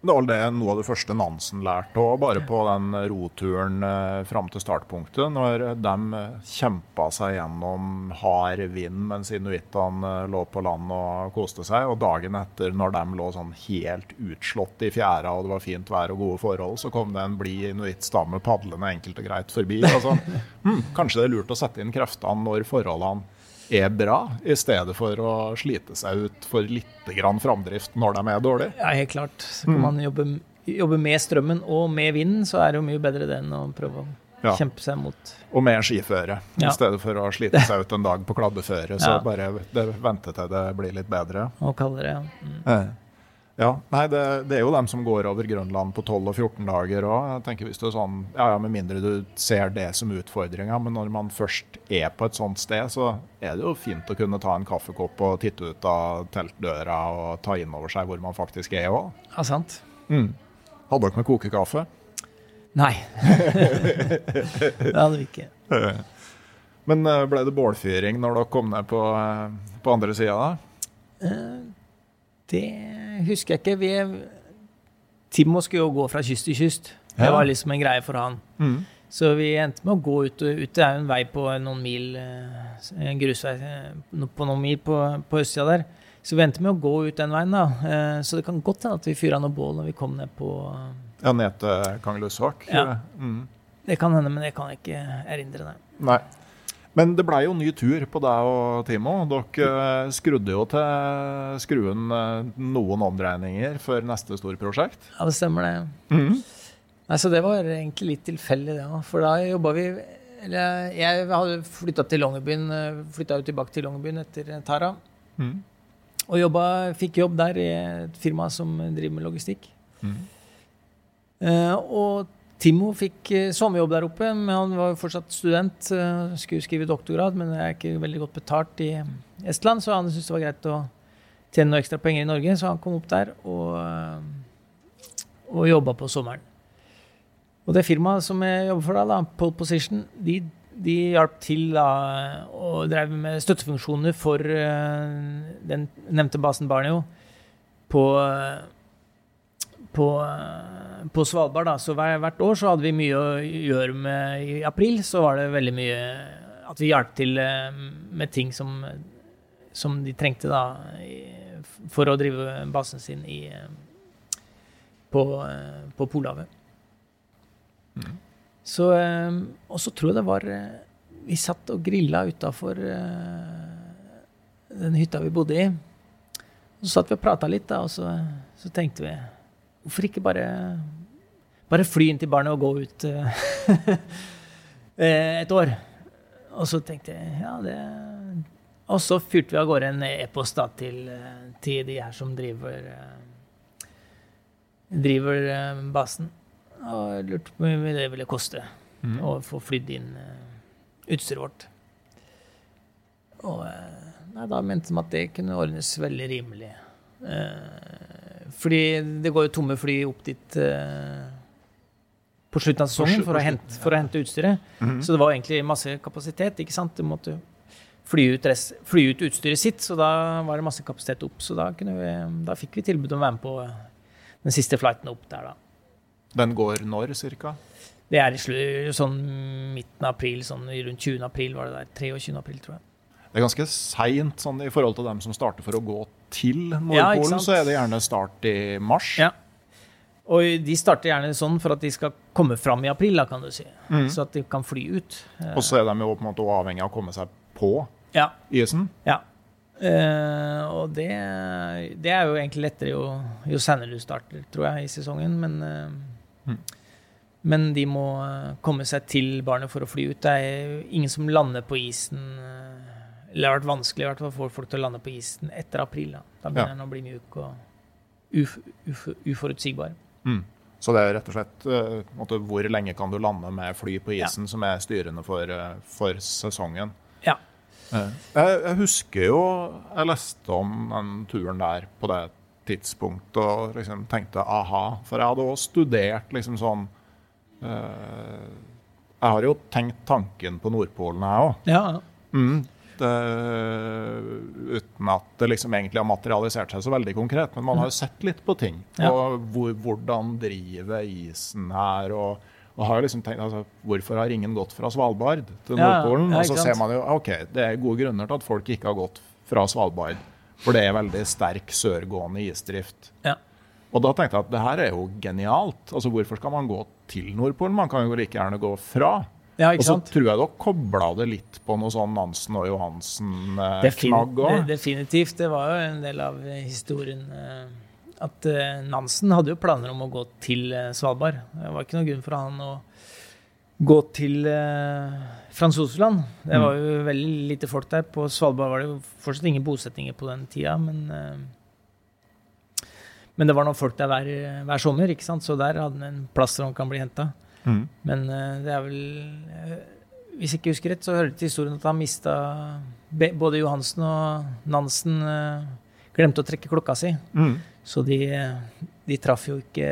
Det var det noe av det første Nansen lærte òg, bare på den roturen eh, fram til startpunktet. Når de kjempa seg gjennom hard vind mens inuittene eh, lå på land og koste seg. Og dagen etter, når de lå sånn helt utslått i fjæra og det var fint vær og gode forhold, så kom det en blid inuittstamme padlende enkelt og greit forbi. Altså, hm, kanskje det er lurt å sette inn kreftene når forholdene er bra, i stedet for å slite seg ut for litt grann framdrift når de er dårlige. Ja, helt klart. Så kan man jobbe, jobbe med strømmen og med vinden, så er det jo mye bedre det enn å prøve å Ja. kjempe seg mot Og med skiføre, Ja. i stedet for å slite seg ut en dag på kladdeføre. Så bare vente til det blir litt bedre. Og kaldere, ja. Mm. Ja, nei, det, det er jo dem som går over Grønland på 12 og 14 dager òg. Sånn, ja, ja, Med mindre du ser det som utfordringa, men når man først er på et sånt sted, så er det jo fint å kunne ta en kaffekopp og titte ut av teltdøra og ta inn over seg hvor man faktisk er òg. Ja, sant. Mm. Hadde dere med kokekaffe? Nei. det hadde vi ikke. Men eh, ble det bålfyring når dere kom ned på, eh, på andre sida da? Eh, Det husker jeg ikke. Vi, Timo skulle jo gå fra kyst til kyst. Det var liksom en greie for han. Mm. Så vi endte med å gå ut. og ut. Det er jo en vei på noen mil, eh, en grusvei eh, på noen mil på, på østsida der. Så vi endte med å gå ut den veien, da. Eh, Så det kan godt hende at vi fyra noe bål når vi kom ned på Ja, ned til Kangelusvåg? Ja. Mm. Det kan hende, men det kan jeg ikke erindre, nei. Nei. Men det blei jo ny tur på deg og Timo. Dere eh, skrudde jo til skruen eh, noen omdreininger for neste store prosjekt. Ja, det stemmer, det. Nei, Så det var egentlig litt tilfeldig, det òg. For da jobba vi Eller jeg hadde flytta til Longyearbyen, flytta jo tilbake til Longyearbyen etter Tara. Mm. Og jobba, fikk jobb der i et firma som driver med logistikk. Mm. Uh, og Timo fikk eh, sommerjobb der oppe, men han var jo fortsatt student. eh, skulle skrive doktorgrad, men det er ikke veldig godt betalt i Estland, så han syntes det var greit å tjene noe ekstra penger i Norge, så han kom opp der og, eh, og jobba på sommeren. Og det firmaet som jeg jobber for, da, da Pole Position, de, de hjalp til da, og drev med støttefunksjoner for den nevnte basen Barneo på, på, på Svalbard. Da. Så hver, hvert år så hadde vi mye å gjøre med I april så var det veldig mye at vi hjalp til eh, med ting som, som de trengte da, for å drive basen sin i, eh, på, eh, på Polhavet. Så, eh, og så tror jeg det var Vi satt og grilla utafor den hytta vi bodde i. Så satt vi og prata litt, da, og så, så tenkte vi Hvorfor ikke bare, bare fly inn til barnet og gå ut eh, eh, et år? Og så tenkte jeg ja, det Og så fyrte vi av gårde en e-post da til, eh, til de her som driver driver basen. Og lurte på hvor mye det ville koste Mm. å få flydd inn utstyret vårt. Og nei, da mente de at det kunne ordnes veldig rimelig. Eh, fordi det går jo tomme fly opp dit uh, på slutten av sesongen for, å hente, for å hente utstyret. Mhm. Så det var egentlig masse kapasitet. ikke sant? Du måtte fly ut, rest, fly ut utstyret sitt, så da var det masse kapasitet opp. Så da, kunne vi, da fikk vi tilbud om å være med på den siste flighten opp der, da. Den går når, cirka? Det er i sånn midten av april, sånn rundt 20. april var det der. 23. april, tror jeg. Det er ganske seint sånn, i forhold til dem som starter for å gå til Nordpolen. ja, så er det gjerne start i mars. Ja. Og de starter gjerne sånn for at de skal komme fram i april, da, kan du si. Mm. Så at de kan fly ut. Eh, Og så er de jo på en måte avhengig av å komme seg på Ja. isen. ja. Uh, og det, det er jo egentlig lettere jo, jo senere du starter, tror jeg, i sesongen. Men, uh, Mm. men de må komme seg til barnet for å fly ut. Det er ingen som lander på isen Eller det har vært vanskelig i hvert fall for folk til å lande på isen etter april. Da, da begynner den å bli mjuk og uf, uf, uforutsigbar. Mm. Så det er rett og slett eh, måte, hvor lenge kan du lande med fly på isen som er styrende for, eh, for sesongen. Ja. Eh, Jeg, jeg husker jo jeg leste om den turen der på det tidspunktet og liksom tenkte aha, for jeg hadde også studert liksom sånn uh, Jeg har jo tenkt tanken på Nordpolen, jeg òg. Ja, Mm. Det, uten at det liksom egentlig har materialisert seg så veldig konkret. Men man har jo sett litt på ting. Ja. Og hvor, hvordan driver isen her? Og, og har liksom tenkt altså, Hvorfor har ingen gått fra Svalbard til. Nordpolen? Ja, og så ser man jo ok, det er gode grunner til at folk ikke har gått fra Svalbard. For det er veldig sterk sørgående isdrift. Ja. Og da tenkte jeg at det her er jo genialt. Altså Hvorfor skal man gå til Nordpolen? Man kan jo like gjerne gå fra. Ja Og så tror jeg dere kobla det litt på noe sånn Nansen og Johansen-knagg eh, òg. definitivt. Det var jo en del av historien. eh, At eh, Nansen hadde jo planer om å gå til eh, Svalbard. Det var ikke noen grunn for han å gå til eh, Frans Josefsland. Det Mm. var jo veldig lite folk der. På Svalbard var det jo fortsatt ingen bosettinger på den tida, men eh, men det var noen folk der hver, hver sommer, ikke sant? så der hadde han en plass der han kan bli henta. Mm. Men eh, det er vel eh, Hvis jeg ikke husker rett, så hører det til historien at han mista Både Johansen og Nansen eh, glemte å trekke klokka si. Mm. Så de, de traff jo ikke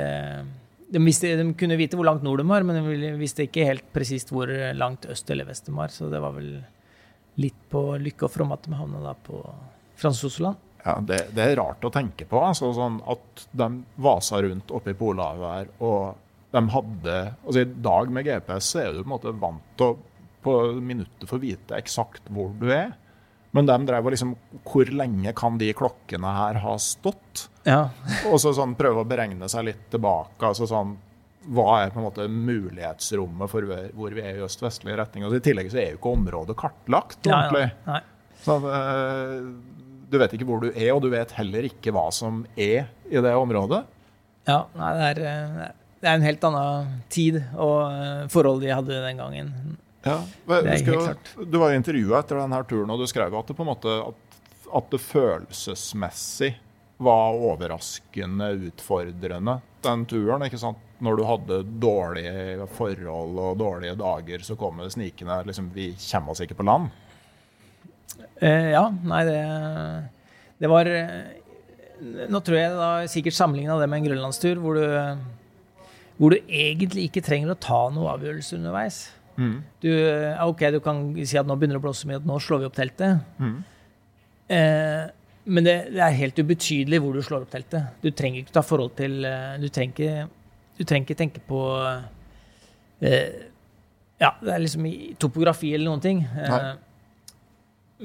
de, visste, de kunne vite hvor langt nord de var, men de visste ikke helt presist hvor langt øst eller vest de var. Så det var vel litt på lykke og fromme at de havna da på Fransosland. Ja, det, det er rart å tenke på. Altså, sånn at de vasa rundt oppe i Polhavet og de hadde altså I dag med GPS så er du på en måte vant til å på minuttet få vite eksakt hvor du er. Men de drev og liksom Hvor lenge kan de klokkene her ha stått? Ja, Og så sånn prøve å beregne seg litt tilbake. altså sånn hva er på en måte mulighetsrommet for hvor vi er i øst-vestlig retning? Og I tillegg så er jo ikke området kartlagt ordentlig. ja. Nei. Så, eh, du vet ikke hvor du er, og du vet heller ikke hva som er i det området. Ja, nei, det er, eh, det er en helt annen tid og eh, forhold de hadde den gangen. Ja, helt jo- Du var jo intervjua etter denne turen, og du skrev at det på en måte at, at det følelsesmessig var overraskende utfordrende, den turen. ikke sant? Når du hadde dårlige forhold og dårlige dager, så kom det snikende liksom, Vi kommer oss ikke på land. Eh, ja, nei, det, det var eh, Nå tror jeg da sikkert sammenligna det med en grønlandstur, hvor du, hvor du egentlig ikke trenger å ta noen avgjørelse underveis. Mm. Du, eh, OK, du kan si at nå begynner det å blåse mye, at nå slår vi opp teltet. Mm. Eh, men det, det er helt ubetydelig hvor du slår opp teltet. Du trenger ikke ta forhold til eh, Du trenger du trenger ikke tenke på eh, Ja, det er liksom i topografi eller noen ting. Eh,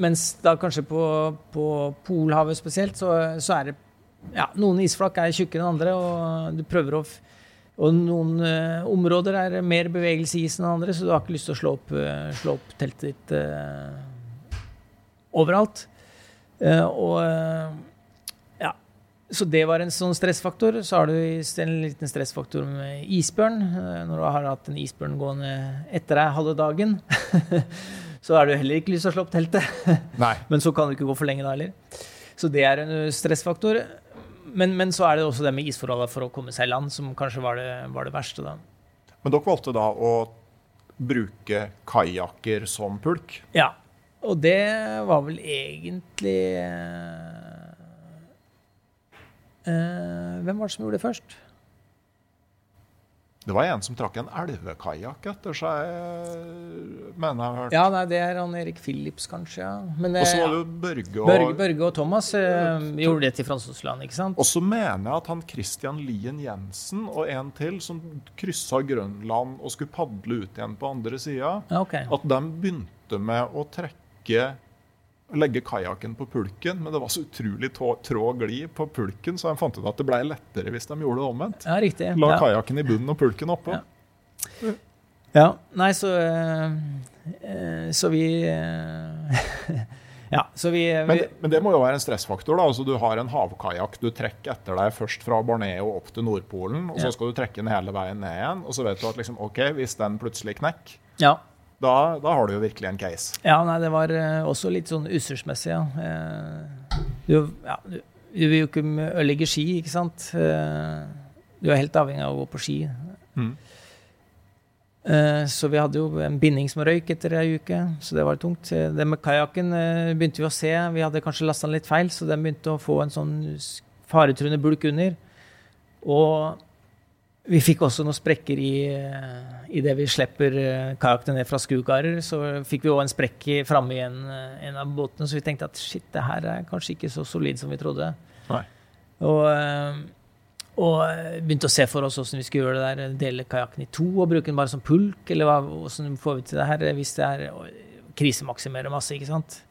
mens da kanskje på, på Polhavet spesielt, så, så er det ja, Noen isflak er tjukkere enn andre, og du prøver å og noen uh, områder er mer bevegelse i isen enn andre, så du har ikke lyst til å slå opp, uh, slå opp teltet ditt uh, overalt. Og ja, så det var en sånn stressfaktor. Så har du en liten stressfaktor med isbjørn. Når du har hatt en isbjørn gående etter deg halve dagen, så har du heller ikke lyst til å slå opp teltet. Nei. Men så kan du ikke gå for lenge da heller. Så det er en stressfaktor. Men, men så er det også det med isforholdet for å komme seg i land, som kanskje var det, var det verste. da. Men dere valgte da å bruke kajakker som pulk. Ja. Og det var vel egentlig eh, Hvem var det som gjorde det først? Det var en som trakk en elvekajakk etter seg, mener jeg har hørt. Ja, nei, det er han Erik Philips, kanskje. ja. Men Og så var det jo Børge og Børge, Børge og Thomas eh, gjorde det til Fransosland, ikke sant? Og så mener jeg at han Christian Lien Jensen og en til som kryssa Grønland og skulle padle ut igjen på andre sida, Ja, ok. at de begynte med å trekke legge kajakken på pulken, men det var så utrolig tå, og glid på pulken, så de fant ut at det ble lettere hvis de gjorde det omvendt. Ja, riktig. La ja. kajakken i bunnen og pulken oppå. Ja. ja. Nei, så eh, eh, Så vi eh, Ja, så vi, vi Men, men, det må jo være en stressfaktor. da, altså Du har en havkajakk du trekker etter deg først fra Borneo opp til Nordpolen, og så skal du trekke den hele veien ned igjen, og så vet du at liksom, ok, hvis den plutselig knekker, ja. Da, da har du jo virkelig en case. Ja, nei, det var eh, også litt sånn usørsmessig, ja. Eh, du, ja, du, du vil jo ikke ødelegge ski, ikke sant. Eh, du er helt avhengig av å gå på ski. Mm. Så vi hadde jo en binding som røyk etter ei uke, så det var tungt. Det med kajakken begynte vi å se. Vi hadde kanskje lasta den litt feil, så den begynte å få en sånn faretruende bulk under. Og vi fikk også noen sprekker i, eh, i det vi slipper eh, kajakkene ned fra skukarer, Så fikk vi òg en sprekk i- framme i en, eh, en av båtene, så vi tenkte at shit, det her er kanskje ikke så solid som vi trodde. Nei. Og, og begynte å se for oss hvordan vi skulle gjøre det der. Dele kajakken i to og bruke den bare som pulk. Eller hva, hvordan får vi til det her hvis det er å krisemaksimere masse, ikke sant.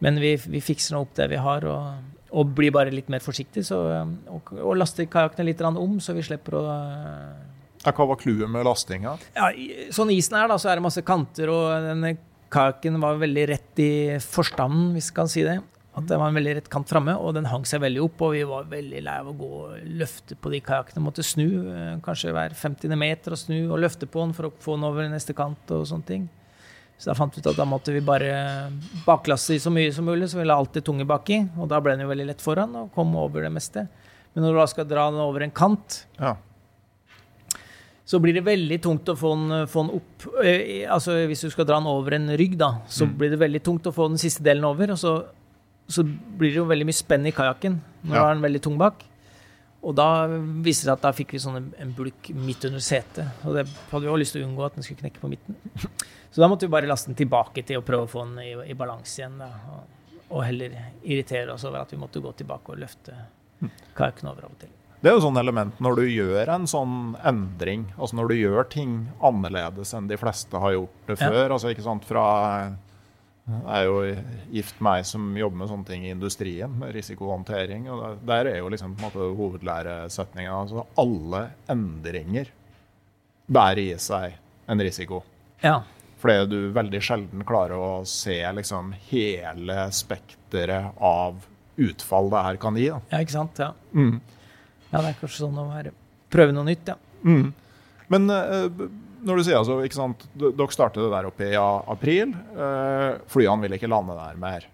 Men vi, vi fikser nå opp det vi har, og, og blir bare litt mer forsiktig Så, eh, og, og laster kajakkene litt om, så vi slipper å eh, Ja, Hva var clouet med lastinga? ja, sånn isen er, da, så er det masse kanter, og denne kajakken var veldig rett i forstanden, hvis vi kan si det. At det var en veldig rett kant framme, og den hang seg veldig opp. Og vi var veldig lei av å gå og løfte på de kajakkene. Måtte snu eh, kanskje hver 50. meter og snu og løfte på den for å få den over neste kant og sånne ting. Så da fant vi ut at da måtte vi bare baklasse så mye som mulig, så vi la det tunge baki. Og da ble den jo veldig lett foran og kom over det meste. Men når du da skal dra den over en kant, Ja. så blir det veldig tungt å få den, få den opp. Eh, altså Hvis du skal dra den over en rygg, da, så Mm. blir det veldig tungt å få den siste delen over. Og så, så blir det jo veldig mye spenn i kajakken når Ja. du har den veldig tung bak. Og da viste det at da fikk vi sånn en, bulk midt under setet. Og det hadde vi også lyst til å unngå at den skulle knekke på midten. Så da måtte vi bare laste den tilbake til å prøve å få den i, i balanse igjen. Og, og heller irritere oss over at vi måtte gå tilbake og løfte kajakken over av og til. Det er jo sånn element når du gjør en sånn endring, altså når du gjør ting annerledes enn de fleste har gjort det Ja. før. altså ikke sant, fra er jo gift ei som jobber med sånne ting i industrien, med risikohåndtering. og Der er jo liksom på en måte hovedlæresetninga. Altså alle endringer bærer i seg en risiko. Ja. Fordi du veldig sjelden klarer å se liksom hele spekteret av utfall det her kan gi. Da. ja, ikke sant? Ja. Mm. ja, det er kanskje sånn å være, prøve noe nytt, ja. Mm. Men eh, når du sier altså, ikke sant, dere startet det der oppe i april. eh, flyene vil ikke lande der mer.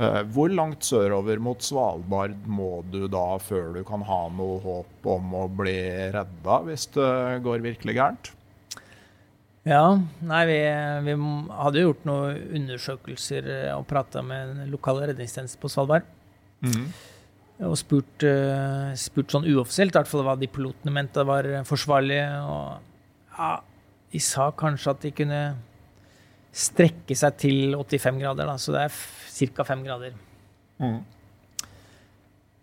Eh, hvor langt sørover mot Svalbard må du da før du kan ha noe håp om å bli redda hvis det går virkelig gærent? Ja, nei, vi, vi hadde jo gjort noen undersøkelser eh, og prata med lokale redningstjenesten på Svalbard. Og spurt, spurt sånn uoffisielt, i hvert fall hva de pilotene mente var forsvarlig. Og ja, de sa kanskje at de kunne strekke seg til 85 grader, da, så det er ca. 5 grader. Mm.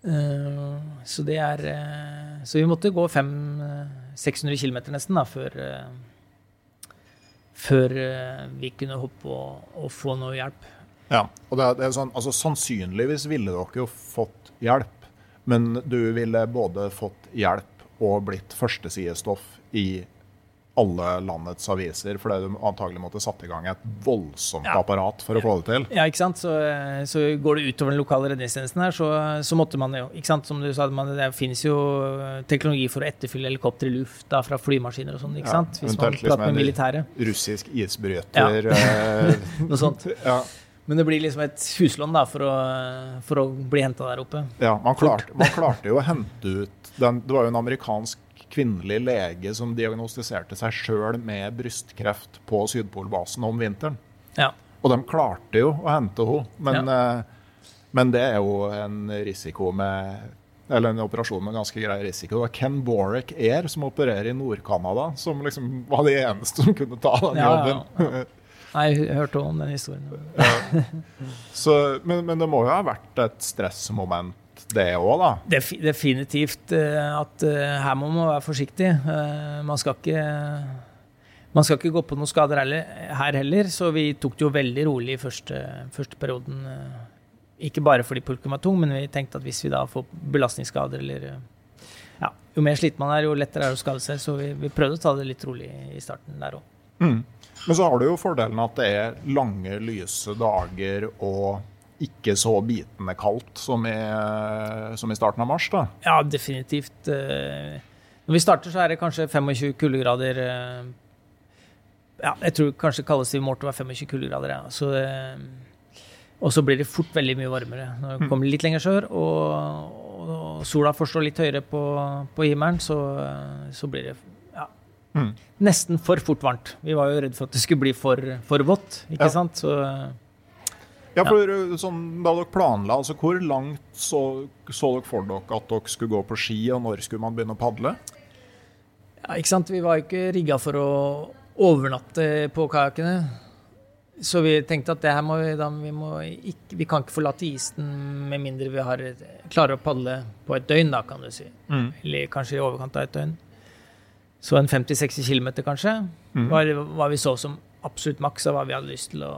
Uh, så det er uh, Så vi måtte gå fem, eh, 600 km nesten da, før uh, Før vi kunne hoppe og, og få noe hjelp. Ja, og det er, det er sånn, altså Sannsynligvis ville dere jo fått hjelp, men du ville både fått hjelp og blitt førstesidestoff i alle landets aviser, fordi du antagelig måtte satt i gang et voldsomt apparat for å få det til. Ja, ikke sant? Så, eh, så går det utover den lokale redningstjenesten her, så, så måtte man jo ikke sant? Som du sa, man, det finnes jo eh, teknologi for å etterfylle helikopter i luft da, fra flymaskiner og sånn, ikke sant? Hvis man prater med militæret. Russisk isbryter Ja, Noe sånt. ja, Men det blir liksom et huslån da, for å, for å bli henta der oppe. ja, man, klarte, man klarte jo å hente ut den, Det var jo en amerikansk kvinnelig lege som diagnostiserte seg sjøl med brystkreft på Sydpolbasen om vinteren. Ja. Og de klarte jo å hente henne, men, ja. men det er jo en risiko med eller en operasjon med ganske grei risiko. Det var Ken Borek Air, som opererer i Nord-Canada, som liksom var de eneste som kunne ta den Ja, ja, jobben. Nei, Jeg hørte om den historien. Så, men, men det må jo ha vært et stressmoment, det òg, da. Def, Definitivt eh, at eh, her må man være forsiktig. Eh, Man skal ikke man skal ikke gå på noen skader her heller, så vi tok det jo veldig rolig i første, første perioden. Ikke bare fordi pulken var tung, men vi tenkte at hvis vi da får belastningsskader eller ja, Jo mer sliten man er, jo lettere er det å skade seg. Så vi, vi prøvde å ta det litt rolig i starten der òg. Mm. Men så har du jo fordelen at det er lange, lyse dager og ikke så bitende kaldt som i, som i starten av mars. da. Ja, definitivt. eh, Når vi starter, så er det kanskje 25 kuldegrader. eh, Ja, jeg tror kanskje kaldeste vi målte var 25 kuldegrader. Ja. Så, eh, og så blir det fort veldig mye varmere når det kommer litt lenger sør. Og, og sola forstår litt høyere på, på himmelen, så, så blir det ja, Mm. nesten for fort varmt. Vi var jo redd for at det skulle bli for, for vått, ikke Ja. sant? Så Ja, for sånn, Da dere planla, altså hvor langt så, så dere for dere at dere skulle gå på ski, og når skulle man begynne å padle? Ja, ikke sant? Vi var jo ikke rigga for å overnatte på kajakkene. Så vi tenkte at det her må vi, da, vi, må ikke, vi kan ikke forlate isen med mindre vi har, klarer å padle på et døgn, da, kan du si. Mm. Eller kanskje i overkant av et døgn. Så en 50-60 km, kanskje, mm. var, var vi så som absolutt maks av hva vi hadde lyst til å,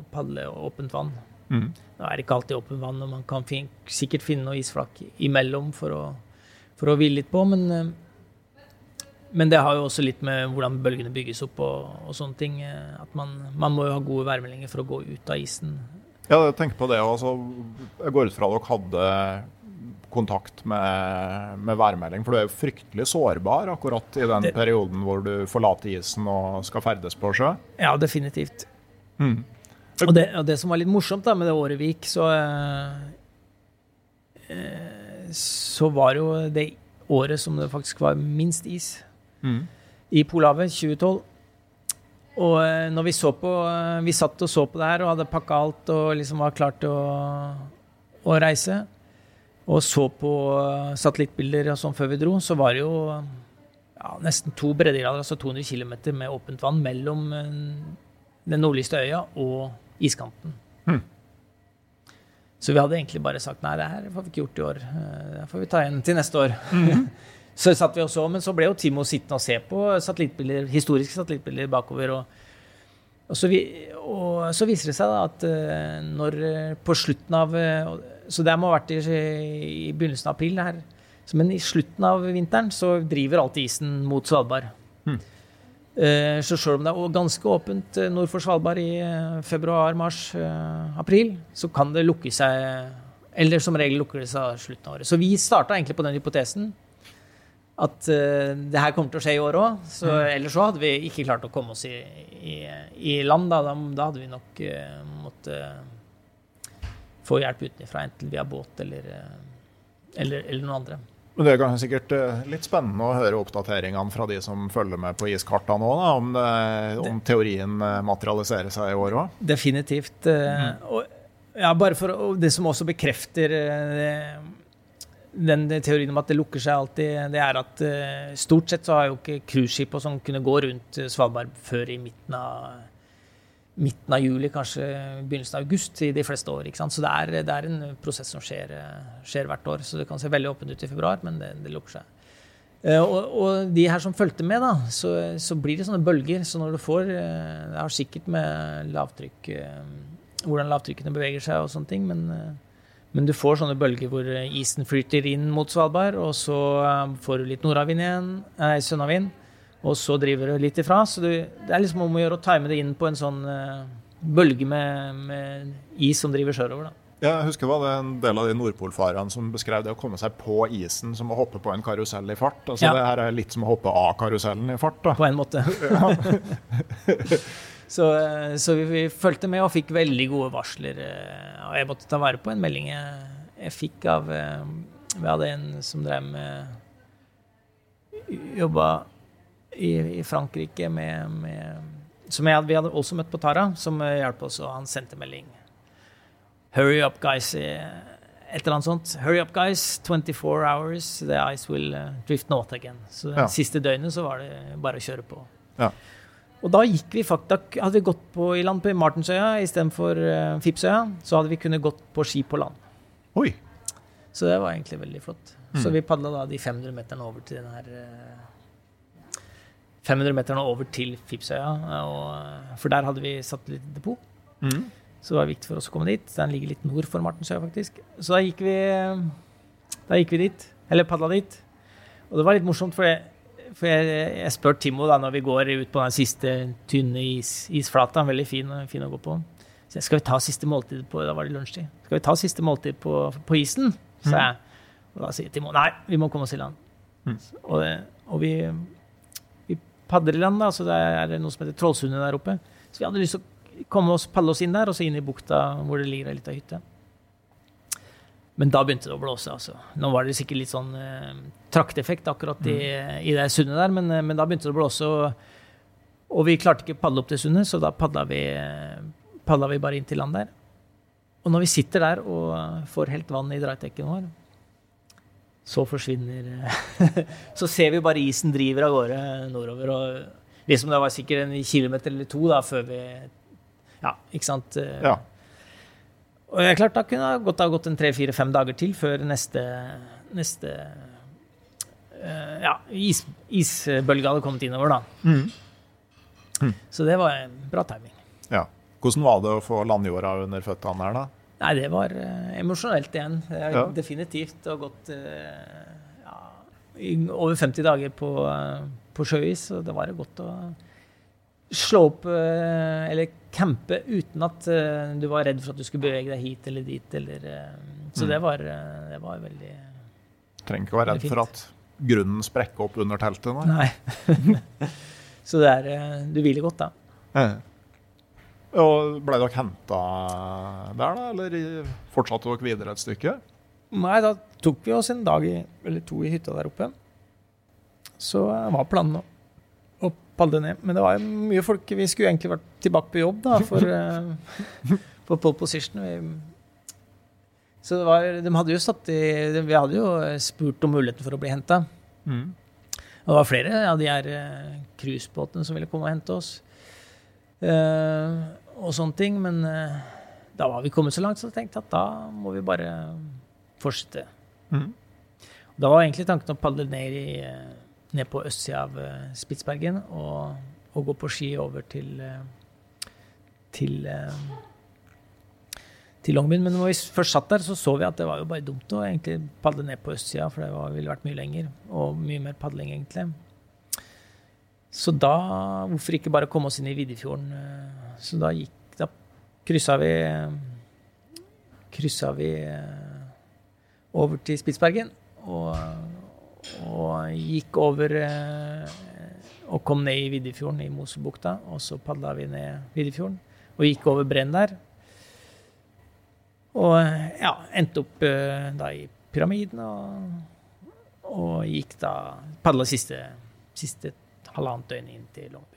å padle åpent vann. Mm. Nå er det ikke alltid åpent vann, og man kan fin sikkert finne noe isflak imellom for å, for å hvile litt på, men, eh, men det har jo også litt med hvordan bølgene bygges opp og, og sånne ting. eh, At man, man må jo ha gode værmeldinger for å gå ut av isen. Ja, jeg tenker på det. Altså, jeg går ut fra at dere hadde kontakt med, med værmelding, for du er jo fryktelig sårbar akkurat i den Det- perioden hvor du forlater isen og skal ferdes på sjø. Ja, definitivt. Mm. Og det, og det som var litt morsomt da, med det året vi gikk, så eh, Så var jo det året som det faktisk var minst is. Mm. i Polhavet 2012. Og eh, når vi så på eh, Vi satt og så på det her og hadde pakka alt og liksom var klar til å, å reise. Og så på eh, satellittbilder og sånn før vi dro, så var det jo ja, nesten to breddegrader, altså 200 km med åpent vann mellom eh, den nordligste øya og iskanten. Hmm. Så vi hadde egentlig bare sagt nei, det her får vi ikke gjort i år. Eh, Det får vi ta igjen til neste år. Så satt vi og så, men så ble jo Timo sittende og se på satellittbilder, historiske satellittbilder bakover. Og, og, så, vi, og så viser det seg da at eh, når eh, på slutten av eh, Så det må ha vært i, i begynnelsen av april, det her. Men i slutten av vinteren så driver alltid isen mot Svalbard. Eh, Så selv om det er ganske åpent nord for Svalbard i februar, mars, april, så kan det lukke seg Eller som regel lukker det seg slutten av året. Så vi starta egentlig på den hypotesen at uh, det her kommer til å skje i år òg. Så ellers så hadde vi ikke klart å komme oss i, i, i land. Da. da. Da hadde vi nok uh, måttet få hjelp utenfra, enten via båt eller, eh, eller, eller noen andre. Men Det er kanskje sikkert eh, litt spennende å høre oppdateringene fra de som følger med på iskartene òg, om, det- om teorien eh, materialiserer seg i år òg. Definitivt. Mm. Og, ja, bare for og Det som også bekrefter eh, den teorien om at det lukker seg alltid, det er at eh, stort sett så har jo ikke cruiseskip og sånn kunne gå rundt eh, Svalbard før i midten av, midten av juli, kanskje begynnelsen av august i de fleste år. ikke sant? Så det er, det er en prosess som skjer, eh, skjer hvert år. Så det kan se veldig åpent ut i februar, men det, det lukker seg. Og, og de her som fulgte med, da, så, så blir det sånne bølger. Så når du får Det har sikkert med lavtrykk Hvordan lavtrykkene beveger seg og sånne ting, men, men du får sånne bølger hvor eh, isen flyter inn mot Svalbard, og så eh, får du litt nordavind igjen, nei, sønnavind, og så driver du litt ifra. Så du, det er liksom om å gjøre å time det inn på en sånn eh, bølge med, med is som driver sørover, da. Jeg husker det var det en del av de nordpolfarerne som beskrev det å komme seg på isen som å hoppe på en karusell i fart. Altså Ja. Det her er litt som å hoppe av karusellen i fart. da. på en måte. så eh, så vi, vi fulgte med og fikk veldig gode varsler. eh, Og jeg måtte ta vare på en melding jeg, jeg fikk av eh, Vi hadde en som drev med Jobba i, i Frankrike med, med Som jeg, vi hadde også møtt på Tara, som hjalp oss, og han sendte melding. Hurry up, guys. Et eller annet sånt. Hurry up, guys. 24 hours. The ice will drift north again. Så det Ja. siste døgnet så var det bare å kjøre på. Ja. Og da gikk vi faktisk, hadde vi gått på, i land på Martensøya istedenfor uh, Fipsøya, så hadde vi kunnet gått på ski på land. Oi! Så det var egentlig veldig flott. Så Mm. vi padla da de 500 meterne over til den her 500 meterne over til Fipsøya, og, for der hadde vi satt litt depot. Mm. Så det var viktig for oss å komme dit. Den ligger litt nord for Martensøya, faktisk. Så da gikk vi, da gikk vi dit. Eller padla dit. Og det var litt morsomt, for jeg, for jeg, jeg spør Timo da, når vi går ut på den siste tynne is, isflata, veldig fin, fin, å gå på. Så jeg, skal vi ta siste måltid på Da var det lunsjtid. Skal vi ta siste måltid på, på isen? Så jeg. Og da sier Timo nei, vi må komme oss i land. Mm. Og, og, vi, vi padler i land, da, så det er noe som heter Trollsundet der oppe. Så vi hadde lyst til å komme oss, padle oss inn der, og så inn i bukta hvor det ligger ei lita hytte. Men da begynte det å blåse. altså. Nå var det sikkert litt sånn eh, trakteffekt akkurat i, i det sundet der, men, men, da begynte det å blåse. Og, og vi klarte ikke å padle opp til sundet, så da padla vi, padla vi bare inn til land der. Og når vi sitter der og får helt vann i dreitekken vår, så forsvinner Så ser vi bare isen driver av gårde nordover. Og liksom det var sikkert en kilometer eller to da, før vi Ja, ikke sant? Ja. Og jeg klart, da kunne det godt ha gått en tre-fire-fem dager til før neste, neste uh, ja, is, isbølge hadde kommet innover, da. Mm. Mm. Så det var en bra timing. ja. Hvordan var det å få landjorda under føttene her, da? Nei, det var uh, emosjonelt igjen. Det er Ja. Definitivt. Og gått uh, ja, over 50 dager på, på sjøis, og det var godt å slå opp uh, eller campe uten at uh, du var redd for at du skulle bevege deg hit eller dit. Eller, uh, så Mm. det, var, det var veldig Trenger ikke å være redd for at grunnen sprekker opp under teltet. Nei. Nei. så det er Du hviler godt, da. Eh. Og ble dere henta der, da? Eller fortsatte dere videre et stykke? Nei, da tok vi oss en dag i, eller to i hytta der oppe. Så var planen nå? å padle ned. Men det var jo mye folk. Vi skulle egentlig vært tilbake på jobb da, for, uh, for pole position. Vi, så det var, de hadde jo satt i Vi hadde jo spurt om muligheten for å bli henta. Mm. Og det var flere av de her eh, cruisebåtene som ville komme og hente oss. Uh, og sånne ting. Men uh, da var vi kommet så langt, så jeg tenkte at da må vi bare fortsette. Mm. Da var egentlig tanken å padle ned, i, eh, ned på østsida av eh, Spitsbergen og, og gå på ski over til eh, til eh, til Longyearbyen. Men når vi først satt der, så så vi at det var jo bare dumt å egentlig padle ned på østsida, for det ville vært mye lenger og mye mer padling, egentlig. Så da Hvorfor ikke bare komme oss inn i Vidjefjorden? eh, Så da gikk Da kryssa vi Kryssa vi over til Spitsbergen og, og gikk over eh, og kom ned i Viddefjorden, i Mosebukta. Og så padla vi ned Viddefjorden og gikk over Brenn der. Og ja, endte opp eh, da i Pyramiden og, og gikk da Padla siste, siste halvannet døgn inn til Longyearbyen.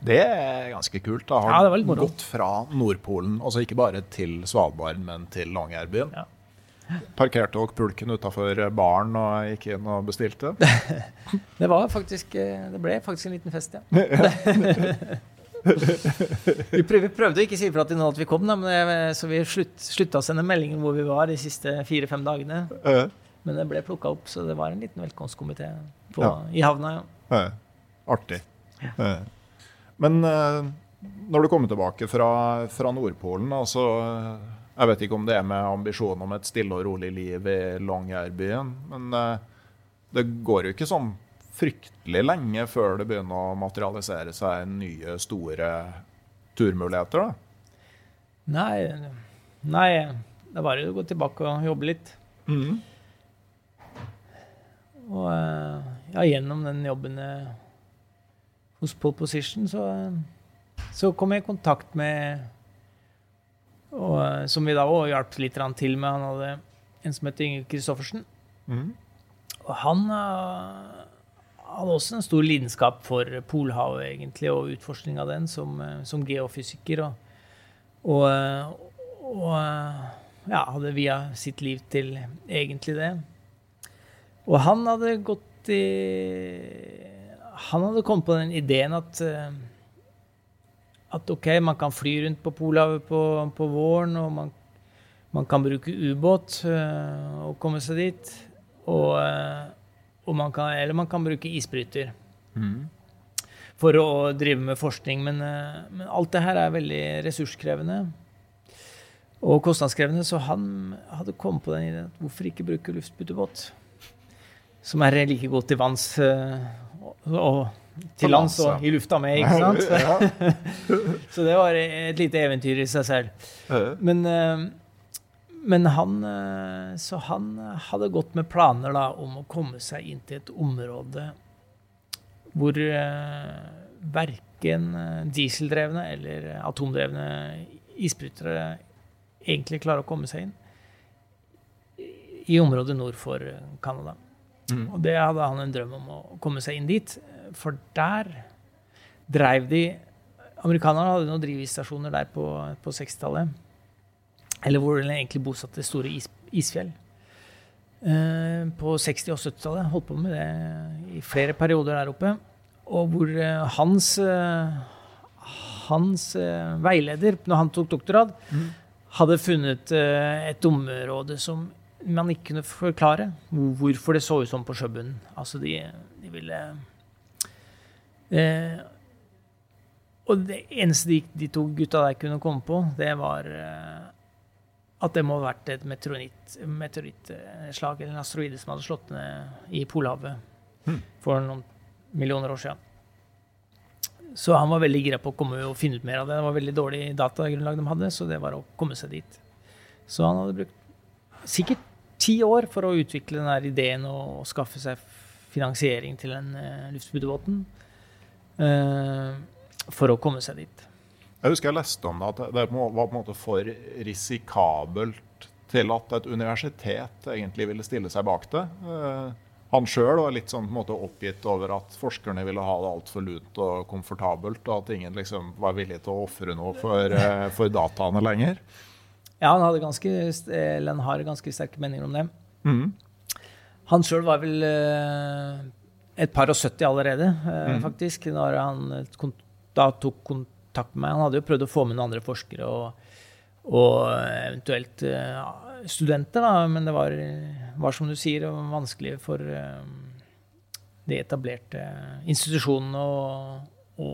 Det er ganske kult. da. Har Ja, gått fra Nordpolen, altså ikke bare til Svalbard, men til Longyearbyen. Ja. Parkerte dere pulken utafor baren og gikk inn og bestilte? Det var faktisk eh, Det ble faktisk en liten fest, ja. vi, prøvde, vi prøvde å ikke si ifra til noen at vi kom, da, men det, så vi slutt, slutta å sende meldinger hvor vi var de siste fire-fem dagene. Men det ble plukka opp, så det var en liten velkomstkomité Ja. i havna. ja. Artig. Men eh, når du kommer tilbake fra, fra Nordpolen, altså Jeg vet ikke om det er med ambisjon om et stille og rolig liv i Longyearbyen, men eh, det går jo ikke sånn fryktelig lenge før det begynner å materialisere seg nye, store turmuligheter, da. Nei, nei, det er bare å gå tilbake og jobbe litt. Og eh, ja, gjennom den jobben eh, hos Pole Position, så, så kom jeg i kontakt med og, eh, Som vi da òg hjalp litt til med. Han hadde en som heter Inge Kristoffersen. Mm. Og han eh, hadde også en stor lidenskap for Polhavet, egentlig, og utforskning av den som, eh, som geofysiker. Og, og, og ja, hadde via sitt liv til egentlig det. Og han hadde gått i Han hadde kommet på den ideen at at ok, man kan fly rundt på Polhavet på, på våren, og man, man kan bruke ubåt øh, og komme seg dit. Og, øh, og man kan, eller man kan bruke isbryter. For å drive med forskning. Men, eh, men alt det her er veldig ressurskrevende og kostnadskrevende, så han hadde kommet på den ideen at hvorfor ikke bruke luftputebåt? Som er like godt til vanns eh, og, og til lands og i lufta med, ikke sant? Så det var et lite eventyr i seg selv. Men, eh, men han eh, Så han hadde gått med planer da, om å komme seg inn til et område hvor eh, verken dieseldrevne eller atomdrevne isbrytere egentlig klarer å komme seg inn i området nord for Canada. Mm. Og det hadde han en drøm om å komme seg inn dit. For der dreiv de Amerikanerne hadde noen drivisstasjoner der på, på 60-tallet. Eller hvor de egentlig bosatte store is, isfjell. Eh, på 60- og 70-tallet. Holdt på med det i flere perioder der oppe. Og hvor eh, hans, eh, hans eh, veileder, når han tok doktorgrad, hadde funnet eh, et område som man ikke kunne forklare hvorfor det så ut som på sjøbunnen. Altså, de, de ville eh, Og det eneste de, de to gutta der kunne komme på, det var eh, at det må ha vært et meteoritt, meteorittslag eller en asteroide som hadde slått ned i Polhavet Hmm. for noen millioner år siden. Så han var veldig gira på å komme og finne ut mer av det. Det var veldig dårlig datagrunnlag de hadde, så det var å komme seg dit. Så han hadde brukt sikkert ti år for å utvikle den ideen og, skaffe seg finansiering til den uh, eh, for å komme seg dit. Jeg husker jeg leste om det, at det var på en måte for risikabelt til at et universitet egentlig ville stille seg bak det. Eh, Han sjøl var litt sånn på en måte oppgitt over at forskerne ville ha det altfor lunt og komfortabelt, og at ingen liksom var villig til å ofre noe for, eh, for dataene lenger. Ja, han, hadde ganske, eller han har ganske sterke meninger om det. Mm. Han sjøl var vel eh, et par og 70 allerede, eh, Mhm. faktisk, når han eh, da tok kontakt med meg. Han hadde jo prøvd å få med noen andre forskere og, og eventuelt eh, studenter, da, men det var, var som du sier, vanskelig for eh, de etablerte institusjonene å, å,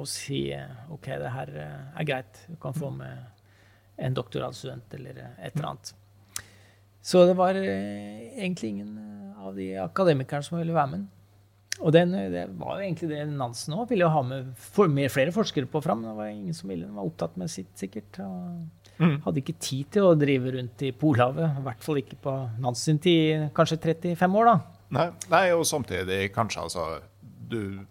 å si eh, OK, det her eh, er greit, du kan få med en doktorgradsstudent eller et eller annet. Så det var eh, egentlig ingen eh, av de akademikerne som ville være med. Og den, eh, det var jo egentlig det Nansen òg ville jo ha med for, mer flere forskere på fram. Det var ingen som ville. Var opptatt med sitt, sikkert. Og mm. hadde ikke tid til å drive rundt i Polhavet. I hvert fall ikke på Nansen tid, kanskje 35 år, da. Nei, nei, og samtidig kanskje altså du,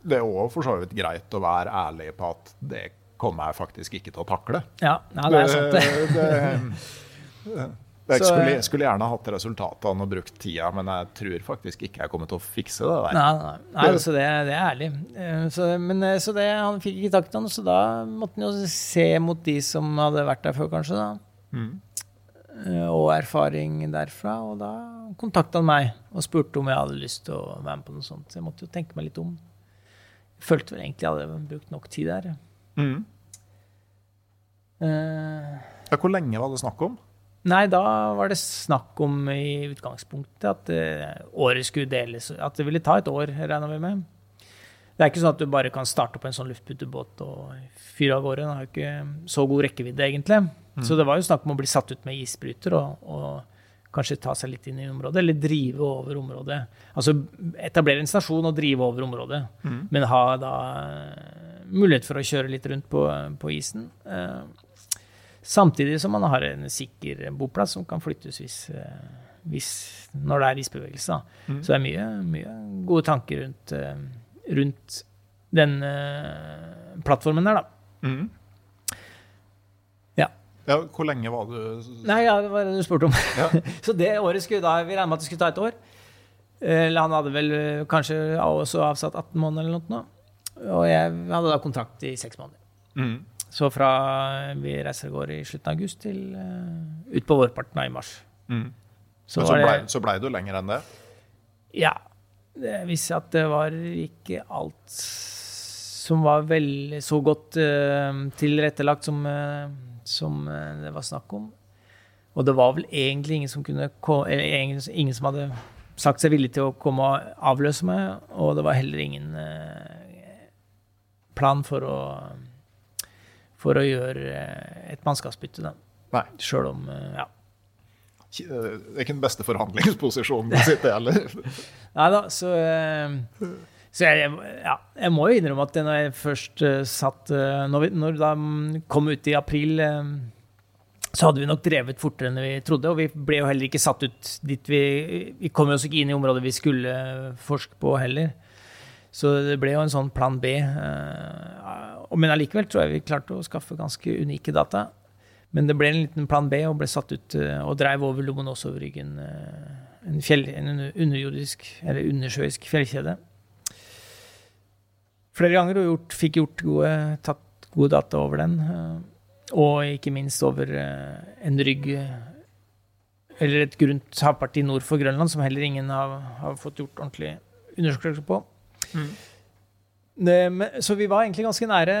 Det er òg for så vidt greit å være ærlig på at det kommer jeg faktisk ikke til å takle. Ja, ja det er sant, det. det, jeg Så, skulle, skulle gjerne hatt resultatene og brukt tida, men jeg tror faktisk ikke jeg kommer til å fikse det der. Nei, nei, nei altså det, det er ærlig. Eh, Så, men, eh, så det, han fikk ikke takt han, så da måtte han jo se mot de som hadde vært der før, kanskje. da. Mhm. Eh, Og erfaring derfra. Og da kontakta han meg og spurte om jeg hadde lyst til å være med på noe sånt. Så jeg måtte jo tenke meg litt om. Jeg følte vel egentlig jeg hadde brukt nok tid der. Mm. Uh, Ja, hvor lenge var det snakk om? Nei, da var det snakk om i utgangspunktet at uh, året skulle deles. At det ville ta et år, regna vi med. Det er ikke sånn at du bare kan starte opp en sånn luftputebåt og fyre av gårde. Den har jo ikke så god rekkevidde, egentlig. Så det var jo snakk om å bli satt ut med isbryter og, og kanskje ta seg litt inn i området, eller drive over området. Altså etablere en stasjon og drive over området, men ha da eh, mulighet for å kjøre litt rundt på, på isen. Eh, Samtidig som man har en sikker boplass som kan flyttes hvis, eh, hvis når det er isbevegelse. Mm. Så det er mye, mye gode tanker rundt, eh, rundt den eh, plattformen der, da. Mm. Ja. Ja, hvor lenge var du Nei, ja, det var det du spurte om. Ja. så det året skulle da Vi regna med at det skulle ta et år. Eller han hadde vel kanskje også avsatt 18 måneder eller noe. Og jeg hadde da kontrakt i seks måneder. Mhm. Så fra vi reiser av gårde i slutten av august til uh, ut på vårparten av i mars. Mm. Så så blei ble du lenger enn det? Ja. Det viste seg at det var ikke alt som var vel så godt uh, tilrettelagt som, uh, som uh, det var snakk om. Og det var vel egentlig ingen som kunne ingen, ingen som hadde sagt seg villig til å komme og avløse meg, og det var heller ingen plan for å, for å gjøre eh, et mannskapsbytte, da. Nei. Sjøl om eh, Ja. Det er ikke den beste forhandlingsposisjonen å sitte i heller. Nei da, så eh, så jeg, ja, jeg må jo innrømme at når jeg først satt Når vi når da kom ut i april, så hadde vi nok drevet fortere enn vi trodde. Og vi ble jo heller ikke satt ut dit vi Vi kom jo oss ikke inn i området vi skulle forske på heller. Så det ble jo en sånn plan B. men allikevel tror jeg vi klarte å skaffe ganske unike data. Men det ble en liten plan B og ble satt ut og dreiv over Lomonosov-ryggen. En, fjell, en underjordisk, eller undersjøisk fjellkjede flere ganger og gjort, fikk gjort gode, tatt gode data over den. Eh, og ikke minst over eh, en rygg eller et grunt havparti nord for Grønland, som heller ingen har, har fått gjort ordentlig undersøkelser på. Mm. Så vi var egentlig ganske nære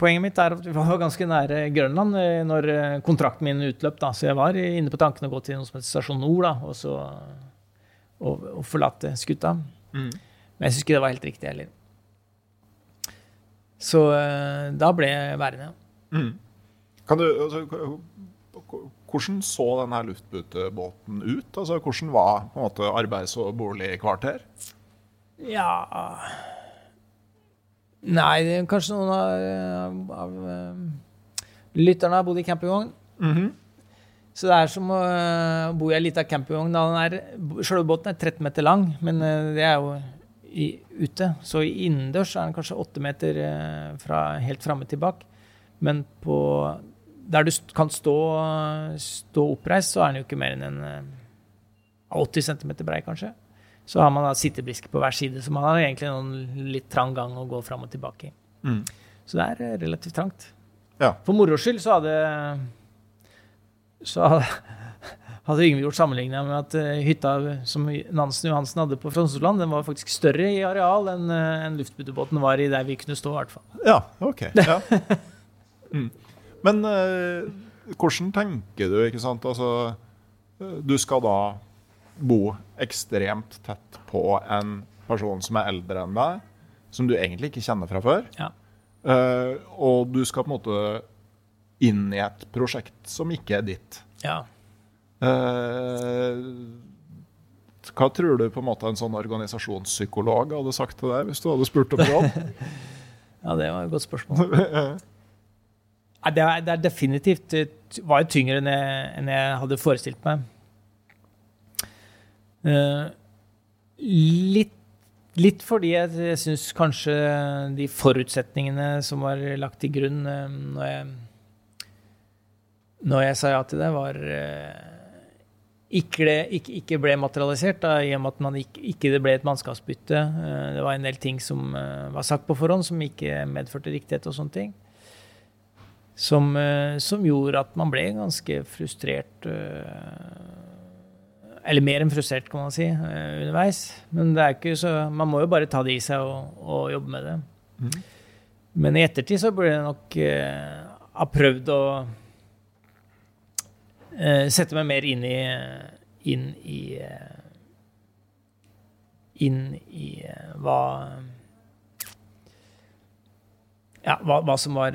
Poenget mitt er at vi var ganske nære Grønland eh, når kontrakten min utløp. Da. Så jeg var inne på tanken å gå til noe som heter Stasjon Nord da, og så og, og forlate skuta. Mm. Men jeg syns ikke det var helt riktig heller. Så uh, da ble jeg værende. Mm. Kan du, altså, hvordan så denne luftbutebåten ut? Altså, hvordan var på en måte, arbeids- og boligkvarter? Ja Nei, det kanskje noen av, av uh, lytterne har bodd i campingvogn. Mm -hmm. Så det er som å uh, bo i ei lita campingvogn. Sjølve båten er 13 meter lang, men uh, det er jo i, ute. Så innendørs er den kanskje 8 meter eh, fra helt framme til bak. Men på, der du kan stå, stå, oppreist, så er den jo ikke mer enn en eh, 80 cm brei, kanskje. Så har man da sittebrisker på hver side, så man har egentlig noen litt trang gang å gå fram og tilbake i. Mm. Så det er eh, relativt trangt. Ja. For moro skyld så hadde så hadde, Yngve gjort sammenligninga med at uh, hytta som Nansen Johansen hadde på Fronsesland, den var faktisk større i areal enn uh, eh, en luftbudebåten var i der vi kunne stå. I hvert fall. Ja, ok. Ja. mm. Men uh, hvordan tenker du, ikke sant? Altså, du skal da bo ekstremt tett på en person som er eldre enn deg, som du egentlig ikke kjenner fra før. Ja. og du skal på en måte inn i et prosjekt som ikke er ditt. Ja. Uh, hva tror du på en måte en sånn organisasjonspsykolog hadde sagt til deg hvis du hadde spurt om råd? ja, det var et godt spørsmål. det, er, det er definitivt det var jo tyngre enn jeg, enn jeg hadde forestilt meg. Uh, litt, litt, fordi jeg, jeg syns kanskje de forutsetningene som var lagt til grunn uh, når, jeg, når jeg sa ja til det, var uh, ikke, ikke, ikke, ble materialisert, da, i og med at man ikke, ikke, det ble et mannskapsbytte. Eh, det var en del ting som eh, var sagt på forhånd, som ikke medførte riktighet og sånne ting. Som, eh, som gjorde at man ble ganske frustrert. Eller mer enn frustrert, kan man si, underveis. Men det er ikke så, man må jo bare ta det i seg og, og jobbe med det. Mm. Men i ettertid så burde jeg nok ha prøvd å uh, sette meg mer inn i inn i uh, inn i uh, hva ja, hva, hva, som var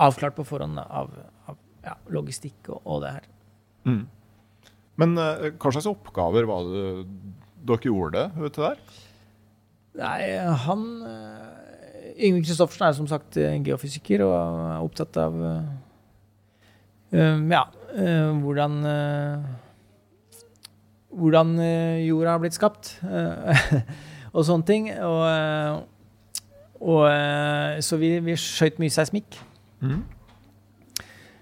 avklart på forhånd av, av ja, logistikk og, og, det her. Mm. Men hva slags oppgaver var det dere gjorde ute der? Nei, han Yngve Kristoffersen er som sagt geofysiker og er opptatt av ja, hvordan Hvordan jorda har blitt skapt, og sånne ting. Og, og så vi, vi skjøt mye seismikk. Mm.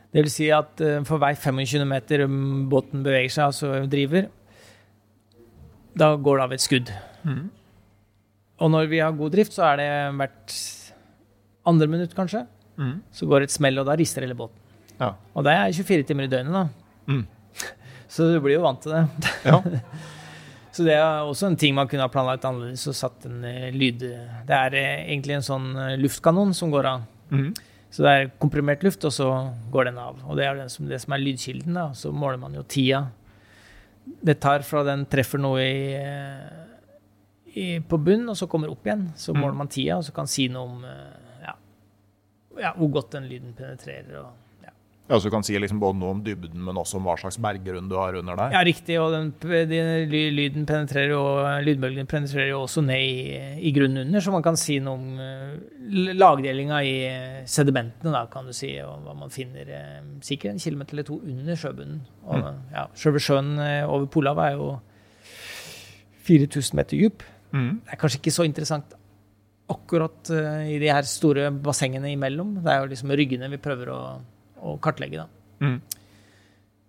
Det vil si at for hver 25 meter båten beveger seg, altså driver, da går det av et skudd. Mm. Og når vi har god drift, så er det hvert andre minutt, kanskje. Mm. Så går det et smell, og da rister hele båten. Ja. Og det er 24 timer i døgnet, da. Mm. Så du blir jo vant til det. Ja. så det er også en ting man kunne ha planlagt annerledes og satt en uh, lyd Det er uh, egentlig en sånn luftkanon som går av. Mm. Så det er komprimert luft, og så går den av. Og det er som, det som er lydkilden. da, Så måler man jo tida det tar fra den treffer noe i, i, på bunn, og så kommer opp igjen. Så Mm. måler man tida, og så kan si noe om eh, ja, ja, hvor godt den lyden penetrerer. Og, ja. Så du kan si liksom både noe om dybden, men også om hva slags berggrunn du har under deg. ja, riktig. Og den, den lyden penetrerer jo, lydbølgen penetrerer jo også ned i, i grunnen under, så man kan si noe om eh, lagdelinga i sedimentene, da, kan du si, og hva man finner eh, sikkert en kilometer eller to under sjøbunnen. Og ja, Sjølve sjøen eh, over Polhavet er jo 4000 meter dyp. Mm. Det er kanskje ikke så interessant akkurat i de her store bassengene imellom. Det er jo liksom ryggene vi prøver å, å kartlegge, da. Mm.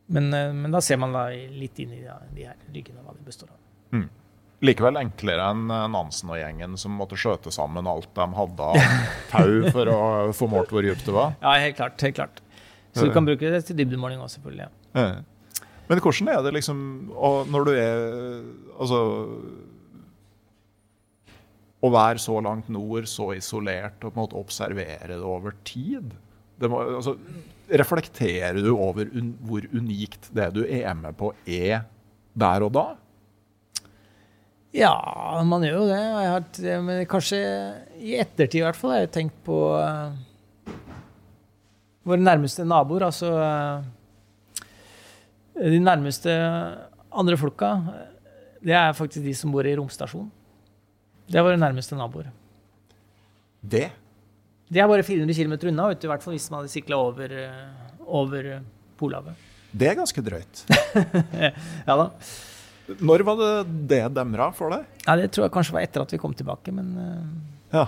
Men, eh, men da ser man da litt inn i da, de her ryggene, hva de består av. Likevel enklere enn Nansen og gjengen som måtte skjøte sammen alt de hadde av tau for å få målt hvor dypt det var. Ja, helt klart. helt klart. Så du kan bruke det til dybdemåling òg, selvfølgelig. Ja. Men hvordan er det liksom når du er Altså Å være så langt nord, så isolert, og på en måte observere det over tid det må, altså, Reflekterer du over un, hvor unikt det du er med på, er der og da? ja, man gjør jo det. Har, men kanskje i ettertid i hvert fall har jeg tenkt på uh, våre nærmeste naboer. Altså uh, de nærmeste andre folka. Det er faktisk de som bor i romstasjonen. Det er våre nærmeste naboer. Det? De er bare 400 km unna, vet du, i hvert fall hvis man hadde sikla over, eh, over eh, Polhavet. Det er ganske drøyt. Ja da. Når var det det demra for deg? Ja, det tror jeg kanskje var etter at vi kom tilbake, men eh, Ja.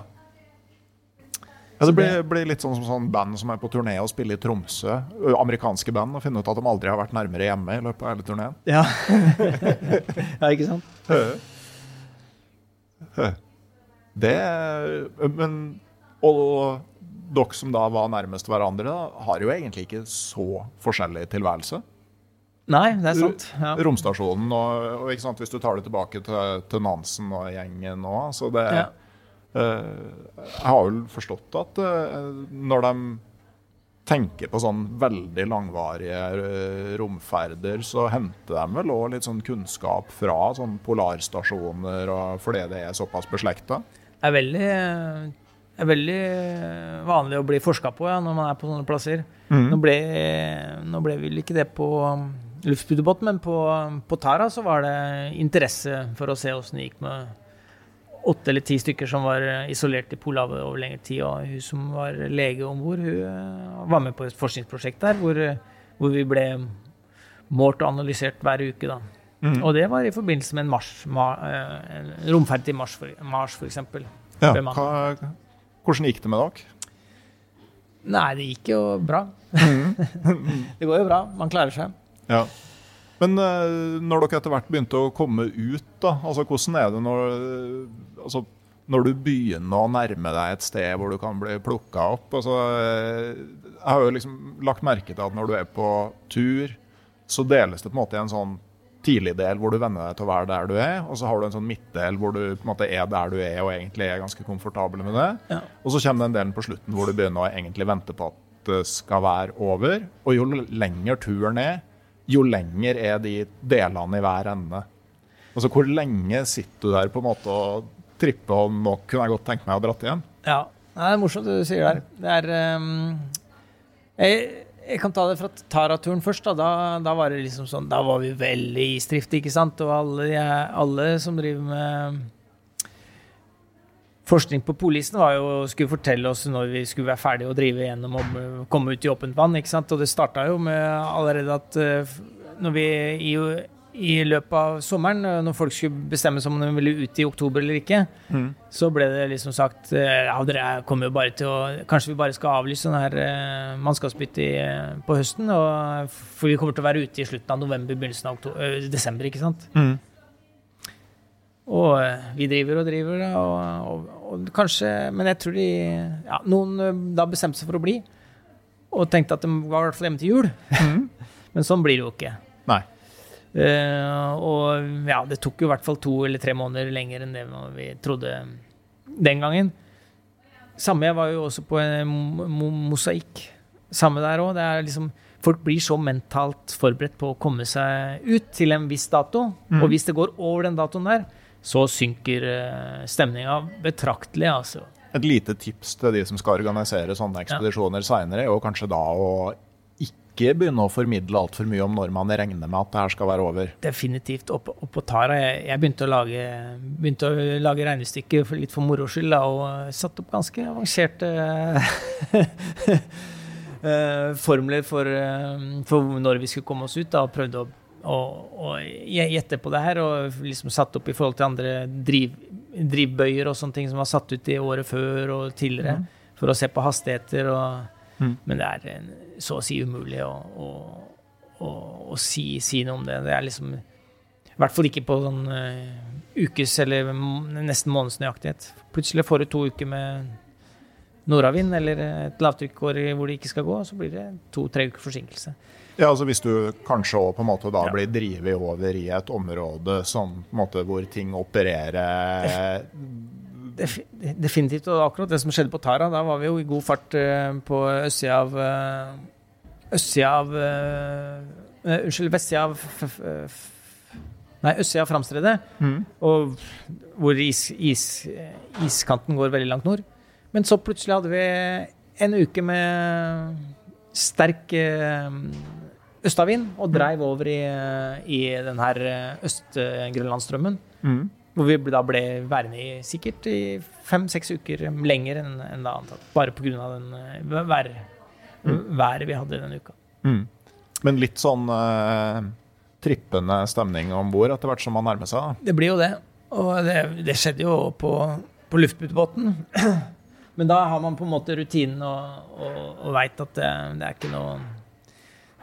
Ja, det blir, blir litt sånn som sånn band som er på turné og spiller i Tromsø. Amerikanske band, og finner ut at de aldri har vært nærmere hjemme i løpet av hele turneen. Ja. ja, ikke sant? Det Men Og dere som da var nærmest hverandre, da, har jo egentlig ikke så forskjellig tilværelse. Nei, det er sant. Ja. Romstasjonen og, og sant, hvis du tar det tilbake til, til Nansen og gjengen nå, så det Ja. uh, Jeg har vel forstått at uh, når de tenker på sånn veldig langvarige uh, romferder, så henter de vel òg litt sånn kunnskap fra sånn polarstasjoner, og fordi det er såpass beslekta. Det er veldig, det er veldig vanlig å bli forska på ja, når man er på sånne plasser. Nå, ble, nå ble vel ikke det på luftspudebåt, men på, på Tara så var det interesse for å se åssen det gikk med åtte eller ti stykker som var isolert i Polhavet over lengre tid. Og hun som var lege om bord, hun eh, var med på et forskningsprosjekt der hvor, hvor vi ble målt og analysert hver uke. da. Og det var i forbindelse med en, mars, ma, eh, en romferd til Mars, for, Mars f.eks. Ja, hva, hvordan gikk det med dere? Nei, det gikk jo bra. det går jo bra. Man klarer seg. Ja. Men eh, når dere etter hvert begynte å komme ut, da, altså hvordan er det når, eh, altså, når du begynner å nærme deg et sted hvor du kan bli plukka opp? Altså, eh, jeg har jo liksom lagt merke til at når du er på tur, så deles det på en måte i en sånn tidlig del hvor du venner deg til å være der du er, og så har du en sånn midtdel hvor du på en måte er der du er og egentlig er ganske komfortabel med det. Ja. Og så kommer den delen på slutten hvor du begynner å egentlig vente på at det skal være over. Og jo lenger turen er, jo lenger er de delene i hver ende. Altså hvor lenge sitter du der på en måte og tripper, og nå kunne jeg godt tenke meg å dratt igjen? Ja. Det er morsomt det du sier der. Det er um, jeg, jeg kan ta det fra Tara-turen først. Da. Da, da var det liksom sånn Da var vi veldig isdriftige, ikke sant? Og alle, alle som driver med forskning på polisen, var jo, skulle fortelle oss når vi skulle være ferdige å drive gjennom og komme ut i åpent vann. ikke sant? Og det starta jo med allerede at eh, når vi i, i løpet av sommeren, eh, når folk skulle bestemme seg om de ville ut i oktober eller ikke, så ble det liksom sagt eh, ja, dere kommer jo bare til å Kanskje vi bare skal avlyse sånn her eh, mannskapsbytte eh, på høsten. Og, for vi kommer til å være ute i slutten av november, begynnelsen av oktober, eh, desember, ikke sant. Og eh, vi driver og driver, og, og, og kanskje Men jeg tror de ja, Noen da bestemte seg for å bli, og tenkte at de var i hvert fall hjemme til jul. Men sånn blir det jo ikke. Eh, og ja, det tok jo i hvert fall to eller tre måneder lenger enn det vi trodde den gangen. Samme jeg var jo også på en mo- mo- mosaikk. Samme der òg. Det liksom folk blir så mentalt forberedt på å komme seg ut til en viss dato. Mm. Og hvis det går over den datoen der, så synker uh, stemninga betraktelig, altså. Et lite tips til de som skal organisere sånne ekspedisjoner ja. seinere, er jo kanskje da å ikke begynne å formidle altfor mye om når man regner med at det her skal være over. Definitivt. Og på, Tara jeg, jeg, begynte å lage, begynte å lage regnestykker litt for moro skyld, og satte opp ganske avanserte uh, formler for, uh, for, når vi skulle komme oss ut. Da, og prøvde å, å, å gjette på det her. Og liksom satt opp i forhold til andre driv, drivbøyer og sånne ting som var satt ut i året før og tidligere. Mm. For å se på hastigheter. Og, mm. Men det er en, så å si umulig å, å, å si, si, noe om det. Det er liksom I hvert fall ikke på sånn uh, ukes eller nesten månedsnøyaktighet. Plutselig får du to uker med nordavind eller et lavtrykk hvor det ikke skal gå, så blir det to-tre uker forsinkelse. Ja, altså Hvis du kanskje på en måte da ja. blir drevet over i et område som, på en måte, hvor ting opererer Definitivt. Og akkurat det som skjedde på Tara, da var vi jo i god fart uh, på østsida av uh, Østsida av uh, Unnskyld, vestsida av Nei, østsida av Framstredet. Mm. Og hvor is, is, iskanten går veldig langt nord. Men så plutselig hadde vi en uke med sterk eh, østavind og dreiv over i, i den her øst-grønlandsstrømmen. Mm. Hvor vi da ble værende i sikkert i fem-seks uker lenger enn, en da antatt. Bare pga. den eh, vær, mm. været vi hadde denne uka. Mm. Men litt sånn eh, trippende stemning om bord etter hvert som man nærmer seg? Da. Det blir jo det. Og det, det skjedde jo på, på luftputebåten. Men da har man på en måte rutinen og, og, og veit at det, det, er ikke noe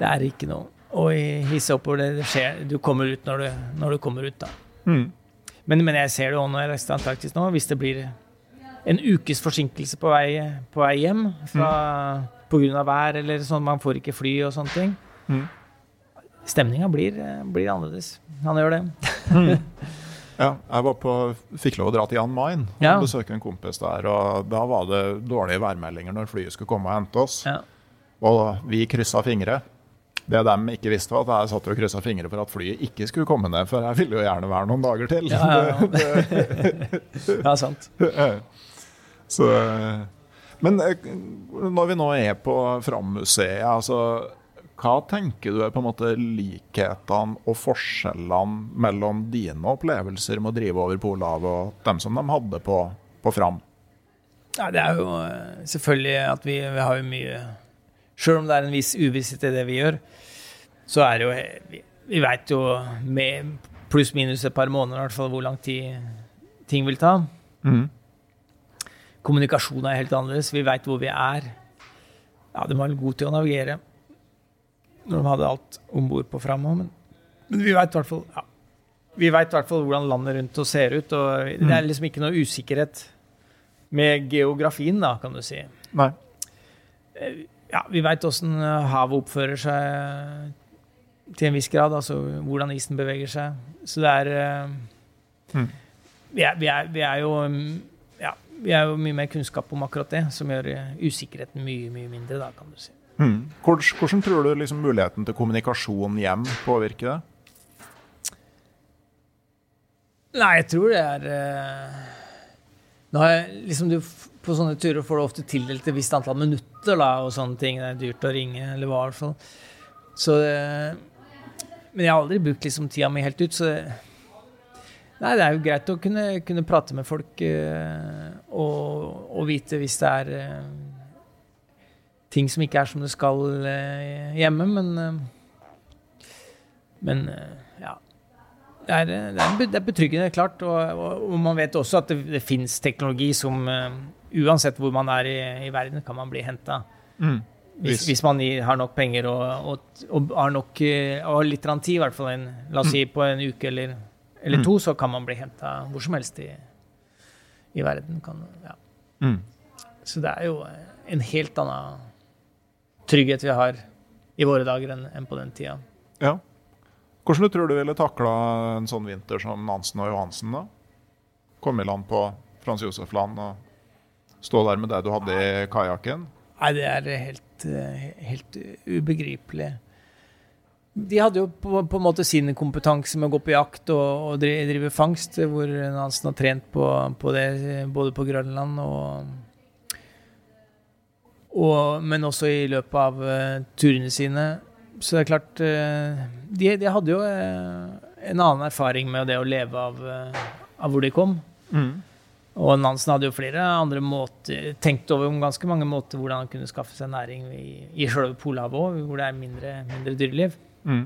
Det er ikke noe å hisse oppover. Det, skjer. Du kommer ut når du, når du kommer ut, da. Mm. Men, men, jeg ser det òg når jeg reiser til Antarktis nå. Hvis det blir en ukes forsinkelse på vei, på vei hjem fra, mm. pga. vær eller sånn, man får ikke fly og sånne ting. Mm. Stemninga blir, blir, annerledes. Han gjør det. Mm. Ja, jeg var på, fikk lov å dra til Jan Mayen og ja. besøke en kompis der. og Da var det dårlige værmeldinger når flyet skulle komme og hente oss. Ja. Og vi kryssa fingre. Det de ikke visste, var at jeg satt og kryssa fingre for at flyet ikke skulle komme ned, for jeg ville jo gjerne være noen dager til. Ja, ja, ja. sant. Så, men eh, når vi nå er på Fram-museet, altså hva tenker du er på en måte likhetene og forskjellene mellom dine opplevelser med å drive over Polhavet og dem som de hadde på, på Fram? Ja, det er jo eh, selvfølgelig at vi, vi har jo mye Sjøl om det er en viss uvisshet i det vi gjør, så er det jo Vi, vi veit jo med pluss-minus et par måneder i hvert fall hvor lang tid ting vil ta. Mm. Kommunikasjon er helt annerledes. Vi veit hvor vi er. Ja, de var gode til å navigere når de hadde alt om bord på Fram Men, men, vi veit i hvert fall ja, vi vet i hvert fall hvordan landet rundt oss ser ut. Og det er mm. liksom ikke noe usikkerhet med geografien, da, kan du si. Nei. Eh, ja, vi veit åssen havet oppfører seg til en viss grad. Altså hvordan isen beveger seg. Så det er uh, mm. vi, er, vi, er, vi er jo ja, vi er jo mye mer kunnskap om akkurat det, som gjør usikkerheten mye, mye mindre, da, kan du si. Mm. Hvordan, tror du liksom muligheten til kommunikasjon hjem påvirker det? Nei, jeg tror det er uh, Nå har jeg liksom du, På sånne turer får du ofte tildelt et visst antall minutter da, og sånne ting. Det er dyrt å ringe, eller hva i hvert fall. Så uh, Men jeg har aldri brukt liksom tida mi helt ut, så Nei, det er jo greit å kunne, kunne prate med folk uh, og, og, vite hvis det er ting som ikke er som det skal eh, hjemme, men Men ja. Det er, det er, betryggende, klart. Og, og, og, man vet også at det, det fins teknologi som uansett hvor man er i, i verden, kan man bli henta. Mm. Hvis, hvis, man har nok penger og, og har nok og litt tid, i hvert fall en, la oss si på en uke eller, eller to, mm. så kan man bli henta hvor som helst i, i verden. Kan, ja. mm. Så det er jo en helt annen trygghet vi har i våre dager enn, enn på den tida. Ja. Hvordan du tror du ville takla en sånn vinter som Nansen og Johansen? da? Komme i land på Frans Josef Land og stå der med det du hadde i kajakken? Nei, det er helt, eh, helt ubegripelig. De hadde jo på, på, en måte sin kompetanse med å gå på jakt og, og drive, fangst, hvor Nansen har trent på, på, det både på Grønland og, og Men også i løpet av uh, turene sine. Så det er klart uh, de, de, hadde jo en annen erfaring med det å leve av, av hvor de kom. Mm. Og Nansen hadde jo flere andre måter, tenkt over om ganske mange måter hvordan han kunne skaffe seg næring i, i selve Polhavet òg, hvor det er mindre, mindre dyreliv. Mm.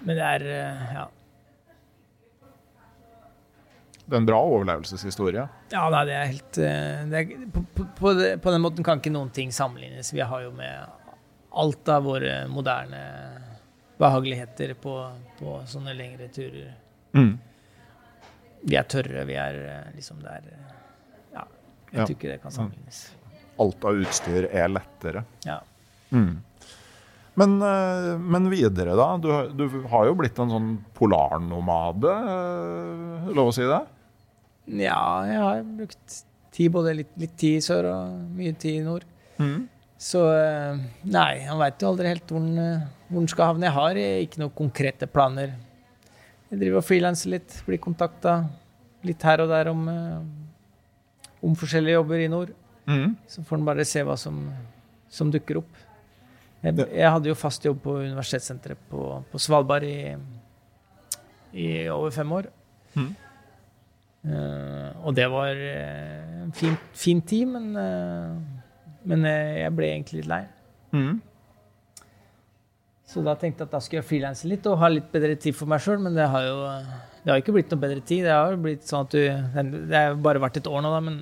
Men det er eh, ja. Det er en bra overlevelseshistorie? Ja, nei, det er helt eh, det er, på, på, på, på, den måten kan ikke noen ting sammenlignes. Vi har jo med alt av våre moderne behageligheter på, sånne lengre turer. Mm. Vi er tørre, vi er eh, liksom der Ja, jeg ja. tror ikke det kan sammenlignes. Alt av utstyr er lettere. Ja. Mm. Men, eh, men, videre, da. Du, du, har jo blitt en sånn polarnomade, eh, lov å si det? Ja, jeg har brukt tid, både litt, litt tid i sør og mye tid i nord. Mm. Så nei, han veit jo aldri helt hvor han skal havne. Jeg har ikke noen konkrete planer jeg driver og frilanser litt, blir kontakta litt her og der om, eh, om forskjellige jobber i nord. Mm. Så får en bare se hva som, som dukker opp. Jeg, jeg, hadde jo fast jobb på universitetssenteret på, på Svalbard i, i, over fem år. Mm. Uh, og det var uh, en fin, fin tid, men, uh, men jeg ble egentlig litt lei. Mm. Så da tenkte jeg at da skulle jeg frilanse litt og ha litt bedre tid for meg sjøl. Men det har jo det har ikke blitt noe bedre tid. Det har jo blitt sånn at du, det har bare vært et år nå, da, men,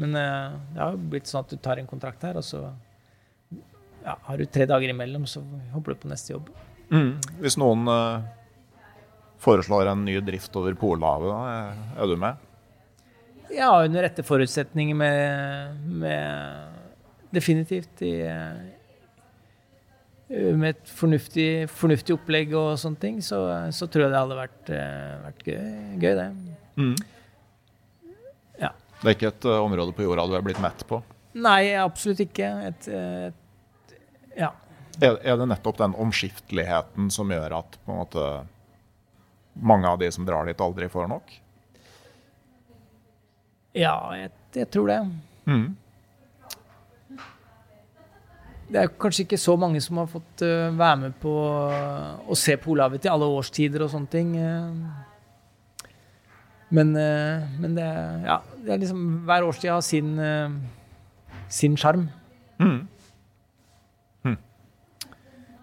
men eh, det har jo blitt sånn at du tar en kontrakt her, og så ja, har du tre dager imellom, så hopper du på neste jobb. Mm. Hvis noen uh, foreslår en ny drift over Polhavet, da, er du med? Ja, under rette forutsetninger med, med Definitivt. i Eh, med et fornuftig, fornuftig, opplegg og sånne ting, så, så, tror jeg det hadde vært, eh, vært gøy, gøy, det. Mm. Ja. Det er ikke et uh, område på jorda du er blitt mett på? Nei, absolutt ikke. Et, et, ja. Er, er, det nettopp den omskifteligheten som gjør at måte, mange av de som drar dit, aldri får nok? Ja, jeg, jeg tror det. Mm det er kanskje ikke så mange som har fått uh, være med på uh, å se Polhavet til alle årstider og sånne ting. Uh, men, men det, ja, det, er liksom Hver årstid har sin sin sjarm. Mm. Mm.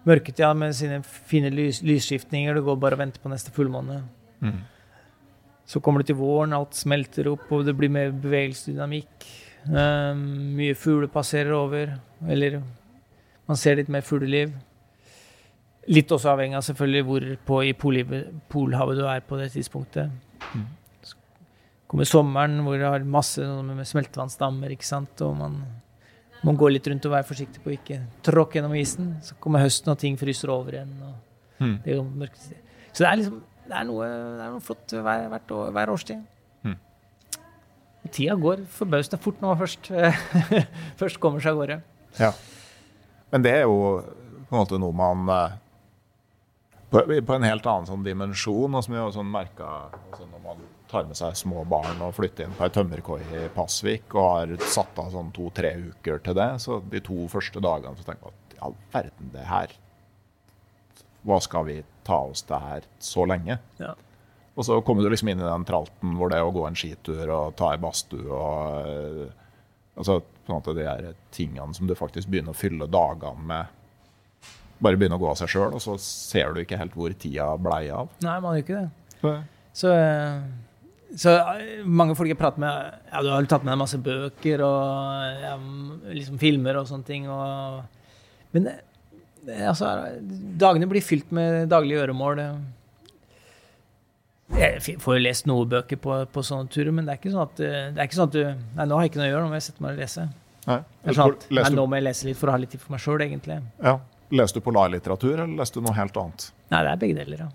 Mørketida med sine fine lys, lysskiftninger. Du går bare og venter på neste fullmåne. Mm. Så kommer du til våren, alt smelter opp, og det blir mer bevegelsesdynamikk. mye fugler passerer over. Eller man ser litt mer fugleliv. Litt også avhengig av selvfølgelig hvor på i Polhavet du er på det tidspunktet. Mm. Så kommer sommeren hvor det har masse med smeltevannsdammer, ikke sant. Og man må gå litt rundt og være forsiktig på å ikke tråkke gjennom isen. Så kommer høsten, og ting fryser over igjen. Mm. Det så det er liksom det er noe, det er noe flott hver, år, hver årstid. Mm. Tida går forbausende fort når man først, først kommer seg av gårde. Ja. Men det er jo på en måte noe man eh, på, på en helt annen sånn dimensjon, og som vi har sånn merka altså når man tar med seg små barn og flytter inn på ei tømmerkoi i Pasvik og har satt av sånn to-tre uker til det, så de to første dagene så tenker man at i all verden, det her Hva skal vi ta oss det her så lenge? Ja. Og så kommer du liksom inn i den tralten hvor det er å gå en skitur og ta ei badstue og eh, Altså på en måte de her tingene som du faktisk begynner å fylle dagene med. Bare begynner å gå av seg sjøl, og så ser du ikke helt hvor tida blei av. Nei, man gjør ikke det. Så, så, eh, så eh, mange folk jeg prater med Ja, du har tatt med deg masse bøker og ja, liksom filmer og sånne ting. Og, men altså, dagene blir fylt med daglige gjøremål. Jeg får jo lest noen bøker på, på, sånne turer, men det er ikke sånn at, eh, det er ikke sånn at du Nei, nå har jeg ikke noe å gjøre, nå må jeg sette meg og lese. Nei, sånn at, nei, nå må jeg lese litt for å ha litt tid for meg sjøl, egentlig. Ja. Leste du polarlitteratur, eller leste du noe helt annet? Nei, det er begge deler, ja.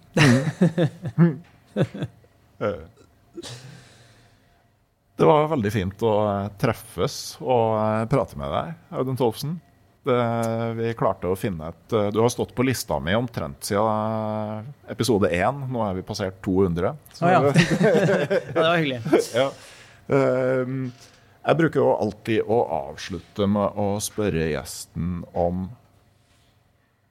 Det var veldig fint å treffes og prate med deg, Audun Tolfsen. Det, vi klarte å finne et Du har stått på lista mi omtrent siden episode én. Nå er vi passert 200. Så, oh, ja. ja, det var hyggelig. Ja. Ehm, jeg bruker jo alltid å avslutte med å spørre gjesten om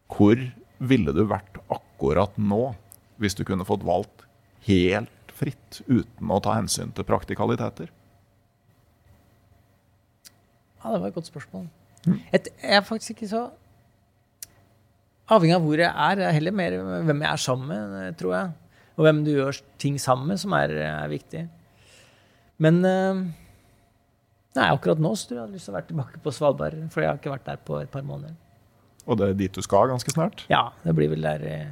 hvor ville du vært akkurat nå hvis du kunne fått valgt helt fritt uten å ta hensyn til praktikaliteter? Ja, det var et godt spørsmål. Et, jeg er faktisk ikke så avhengig av hvor jeg er. Det er heller mer hvem jeg er sammen med, tror jeg. Og hvem du gjør ting sammen med, som er, er viktig. Men uh, nei, akkurat nå så tror jeg hadde lyst til å være tilbake på Svalbard. For jeg har ikke vært der på et par måneder. Og det er dit du skal ganske snart? Ja, det blir vel der eh,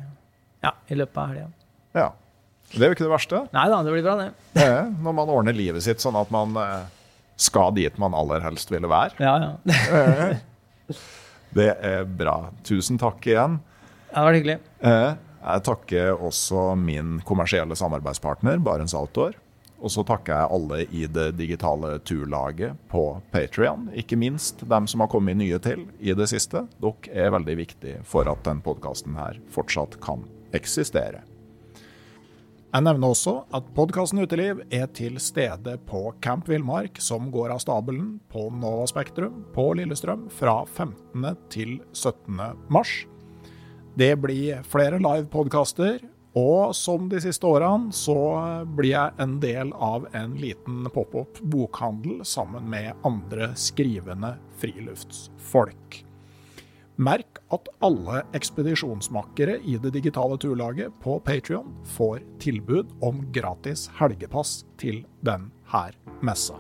ja, i løpet av helga. Ja. Det er jo ikke det verste. Nei da, det blir bra, det. det når man ordner livet sitt sånn at man eh, skal dit man aller helst ville være. Ja, ja. det er bra. Tusen takk igjen. Ja, det var hyggelig. Eh, jeg takker også min kommersielle samarbeidspartner, Barents Outdoor. Og så takker jeg alle i det digitale turlaget på Patrion. Ikke minst dem som har kommet nye til i det siste. Dere er veldig viktige for at denne podkasten fortsatt kan eksistere. Jeg nevner også at podkasten Uteliv er til stede på Camp Villmark, som går av stabelen på Nova Spektrum på Lillestrøm fra 15. til 17. mars. Det blir flere live-podkaster, og som de siste årene så blir jeg en del av en liten pop-up bokhandel sammen med andre skrivende friluftsfolk. Merk at alle ekspedisjonsmakkere i det digitale turlaget på Patrion får tilbud om gratis helgepass til denne messa.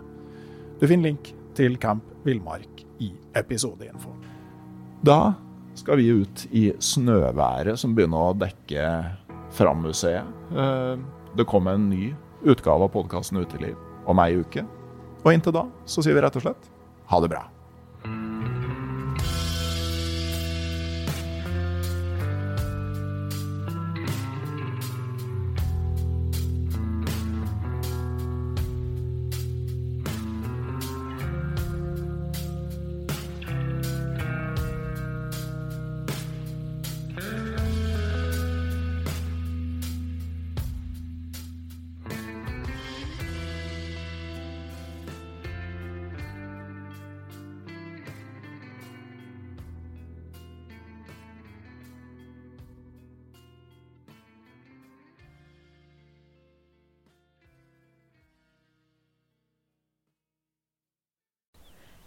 Du finner link til Camp Villmark i episodeinfo. Da skal vi ut i snøværet som begynner å dekke Fram-museet. Eh, det kommer en ny utgave av podkasten Uteliv om ei uke. Og inntil da så sier vi rett og slett ha det bra.